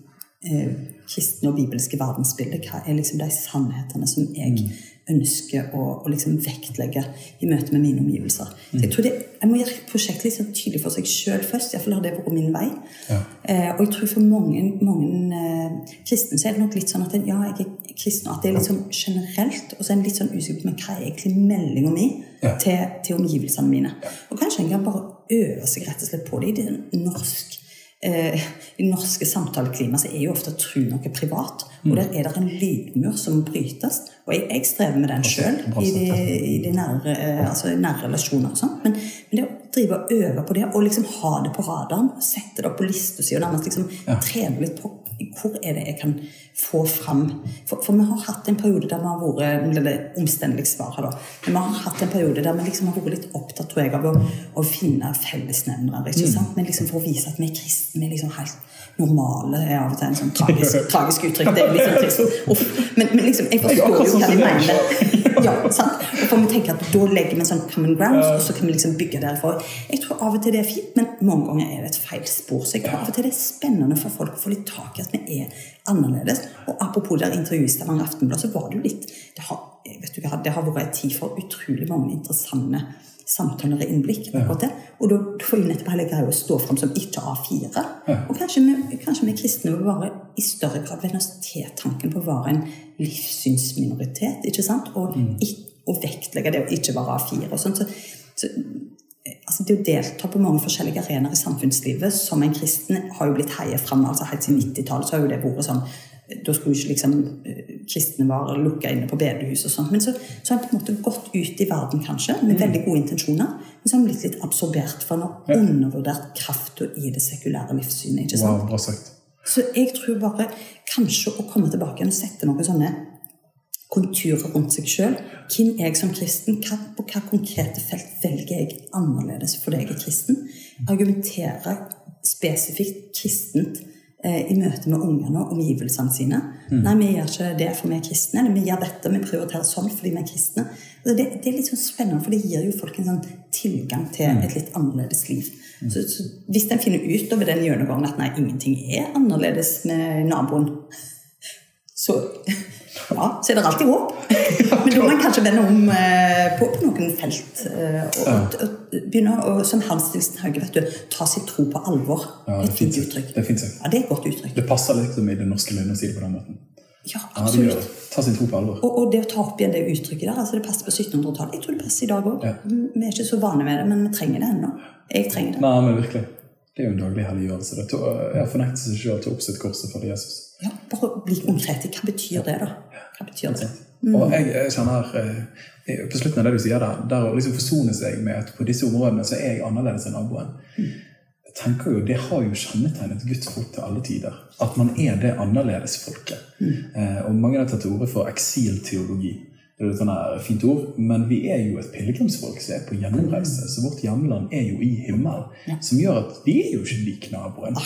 Speaker 2: eh, kristne og bibelske verdensbilde, hva er liksom de sannhetene som jeg mm ønsker å, å liksom vektlegge i møte med mine omgivelser. Så jeg tror det, jeg må gjøre prosjektet litt sånn tydelig for seg sjøl først. Iallfall har det vært min vei. Ja. Eh, og jeg tror for mange, mange eh, kristne så er det nok litt sånn at ja, jeg er kristen, og at det er litt sånn generelt. Og så er en litt sånn usikker på hva er egentlig meldinga mi ja. til, til, omgivelsene mine. Og kanskje en kan bare øve seg rett og slett på det i det norsk eh, I norske samtaleklimaet så er jo ofte tru noe privat. Og der er det en lydmur som må brytes. Og jeg, jeg strever med den sjøl i de, i de nære, eh, altså nære, relasjoner og sånn. Men, men, det å drive og øve på det, og liksom ha det på radaren, sette det opp på lista si og nærmest liksom ja. trene litt på hvor er det jeg kan få fram For, for vi har hatt en periode der vi har vært det er omstendelig svar da. Men vi har hatt en periode der vi liksom har vært litt opptatt tror jeg, av å, å finne fellesnevnere. ikke mm. sant? Men liksom for å vise at vi er kristne. Vi er liksom helt normale er av og til en sånn tragisk, tragisk uttrykk. Det er litt sånn trist. Men, men, liksom, jeg forstår jo hva de mener. Ja, sant? Og for vi tenker at Da legger vi en sånn common ground, og så kan vi liksom bygge derfra. Jeg tror av og til det er fint, men mange ganger er det et feil spor. Så jeg tror av og til det er spennende for folk å få litt tak i at vi er annerledes. Og apropos der intervjuet i Stavanger Aftenblad, så var det jo litt det har, vet du, det har vært en tid for utrolig mange interessante samtaler og innblikk. Ja. det. Og da, får vi nettopp hele greia å stå fram som ikke A4. Ja. Og kanskje vi, kanskje vi kristne vil bare i større grad venne oss til tanken på å være en livssynsminoritet. ikke sant? Og, mm. og vektlegge det å ikke være A4. og sånt. Så, så, altså det å delta på mange forskjellige arenaer i samfunnslivet som en kristen har jo blitt heiet fram. altså Helt siden 90-tallet så har jo det vært sånn da skulle ikke liksom eh, kristne være lukka inne på bedehus og sånt. Men så, så, har han på en måte gått ut i verden, kanskje, med mm. veldig gode intensjoner. Men så har han blitt litt absorbert for han har ja. undervurdert krafta i det sekulære livssynet. ikke sant?
Speaker 1: Wow, bra sagt.
Speaker 2: Så jeg tror bare kanskje å komme tilbake og sette noen sånne konturer rundt seg sjøl. Hvem er jeg som kristen? Hva, på hva konkrete felt velger jeg annerledes fordi jeg er kristen? Argumentere spesifikt kristent i møte med ungene og omgivelsene sine. Mm. Nei, vi gjør ikke det for vi er kristne. Eller vi gjør dette, vi prioriterer sånn fordi vi er kristne. Altså, det, det, er litt sånn spennende, for det gir jo folk en sånn tilgang til mm. et litt annerledes liv. Mm. Så, så, hvis en finner ut over den gjennomgangen at nei, ingenting er annerledes med naboen, så ja, så er det alltid håp. Men da må en kanskje vende om eh, på, på, noen felt. Eh, og, og, og begynne å, som Hans Hauge, vet du, ta sin tro på alvor. Ja, et fint uttrykk.
Speaker 1: Det,
Speaker 2: ja, det er et godt uttrykk.
Speaker 1: Det passer liksom i det norske lønnet å si det på den måten.
Speaker 2: Ja, absolutt. Ja,
Speaker 1: ta sin tro på alvor.
Speaker 2: Og, og, det å ta opp igjen det uttrykket der, altså det passer på 1700-tallet. Jeg tror det passer i dag òg. Vi er ikke så vane med det, men vi trenger det ennå. Jeg trenger det.
Speaker 1: Nei, men virkelig. Det er jo en daglig helliggjørelse. Å fornekte seg selv til å oppsette korset for Jesus.
Speaker 2: Ja, Bare bli konkret. Hva betyr det, da? Hva betyr det?
Speaker 1: Mm. Og jeg kjenner eh, På slutten av det du sier der, der å liksom forsone seg med at på disse områdene så er jeg annerledes enn naboen. Mm. Jeg tenker jo, Det har jo kjennetegnet Guds folk til alle tider. At man er det annerledesfolket. Mm. Eh, og mange har tatt til orde for eksilteologi et sånn fint ord, men vi er jo et pilegrimsfolk som er på gjennomreise. Så vårt hjemland er jo i himmelen. Ja. Som gjør at vi er jo ikke lik naboen.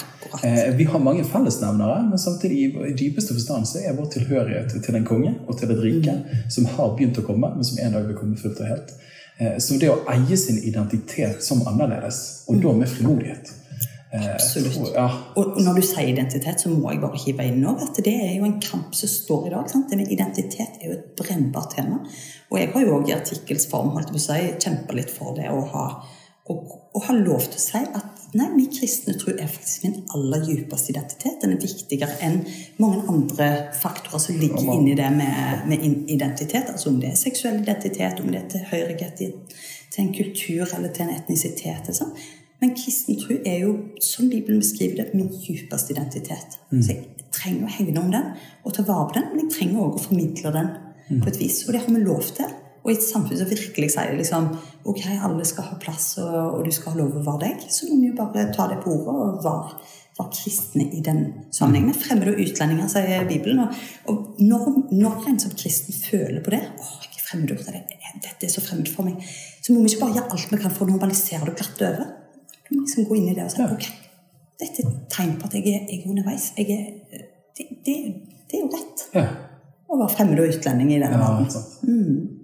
Speaker 1: Eh, vi har mange fellesnevnere, men samtidig i dypeste forstand så er vår tilhørighet til en konge og til et rike mm. som har begynt å komme, men som en dag vil komme fullt og helt. Eh, så det å eie sin identitet som annerledes, og da med frimodighet
Speaker 2: Eh, Absolutt. Ja. Og når du sier identitet, så må jeg bare hive inn nå at det er jo en kamp som står i dag. Sant? Identitet er jo et brennbart tema. Og jeg har jo òg i artikkelsform holdt på å si, kjempa litt for det å ha, og, og ha lov til å si at nei, min kristne tro er faktisk min aller djupeste identitet. Den er viktigere enn mange andre faktorer som ligger inni det med, med identitet. Altså om det er seksuell identitet, om det er tilhørighet til en kultur eller til en etnisitet. Sånn. Men kristen tro er jo, som Bibelen beskriver det, min djupeste identitet. Mm. Så jeg trenger å hegne om den og ta vare på den, men jeg trenger òg å formidle den mm. på et vis. Og det har vi lov til. Og i et samfunn som virkelig sier liksom, ok, alle skal ha plass, og, og, du skal ha lov å være deg, så må vi jo bare ta det på ordet og være, være kristne i den sammenhengen. Med fremmede og utlendinger, sier Bibelen. Og, og når, når, en som kristen føler på det å, jeg er fremmedgjort, dette er så fremmed for meg, så må vi ikke bare gjøre alt vi kan for å normalisere det glatt over. Du må liksom gå inn i det og si ok, dette er et tegn på at jeg er, jeg er underveis. Jeg er, det, det, det, er jo rett. Ja. Å være fremmed og utlending i denne ja, verden. Mm.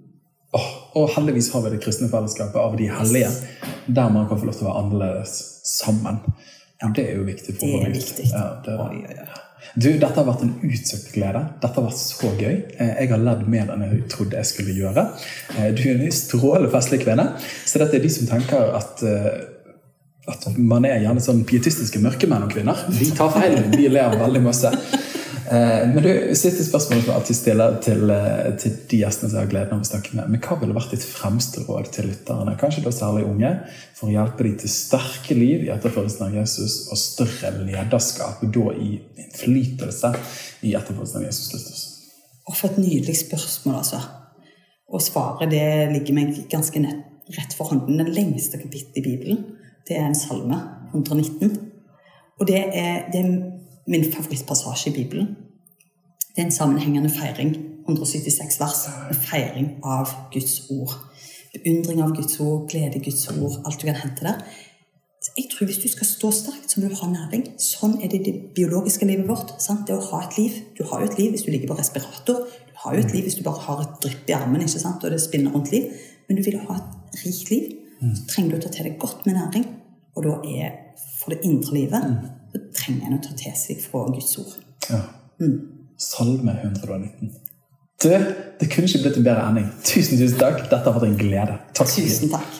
Speaker 1: Oh, og heldigvis har vi det kristne fellesskapet av de hellige, der man kan få lov til å være annerledes sammen. Ja, det er jo viktig.
Speaker 2: for Det er viktig. Ja, det
Speaker 1: er det. Du, Dette har vært en utsøkt glede. Dette har vært så gøy. Eh, jeg har ledd mer enn jeg trodde jeg skulle gjøre. Eh, du er en strålende festlig kvinne. Så dette er de som tenker at eh, at man er gjerne sånn pietistiske mørkemenn og -kvinner. Vi tar feil. vi ler veldig masse. Eh, men du, Siste spørsmål som alltid stiller til, eh, til, de gjestene som jeg har gleden av å snakke med. Men Hva ville vært ditt fremste råd til lytterne, kanskje da særlig unge, for å hjelpe dem til sterke liv i etterfølgelsen av Jesus og større lederskap, da i innflytelse i etterfølgelsen av Jesus Kristus?
Speaker 2: Og For et nydelig spørsmål, altså. Og svaret det ligger meg ganske nett, rett for hånden. Det lengste kapittelet i Bibelen det er en salme, 119. Og det er, det er min favorittpassasje i Bibelen. Det er en sammenhengende feiring. 176 vers. En feiring av Guds ord. Beundring av Guds ord, glede i Guds ord, alt du kan hente der. Jeg tror Hvis du skal stå sterkt, så må du ha næring. Sånn er det det biologiske livet vårt. Sant? Det å ha et liv. Du har jo et liv hvis du ligger på respirator. Du har jo et liv hvis du bare har et drypp i armen og det spinner rundt liv. Men du vil ha et rikt liv, så trenger du å ta til deg godt med næring. Og da er for det indre livet så trenger en å ta til seg fra Guds ord. Ja.
Speaker 1: Mm. Salme 119. Du, det kunne ikke blitt en bedre ending. Tusen, tusen takk. Dette har vært en glede.
Speaker 2: Takk. Tusen takk.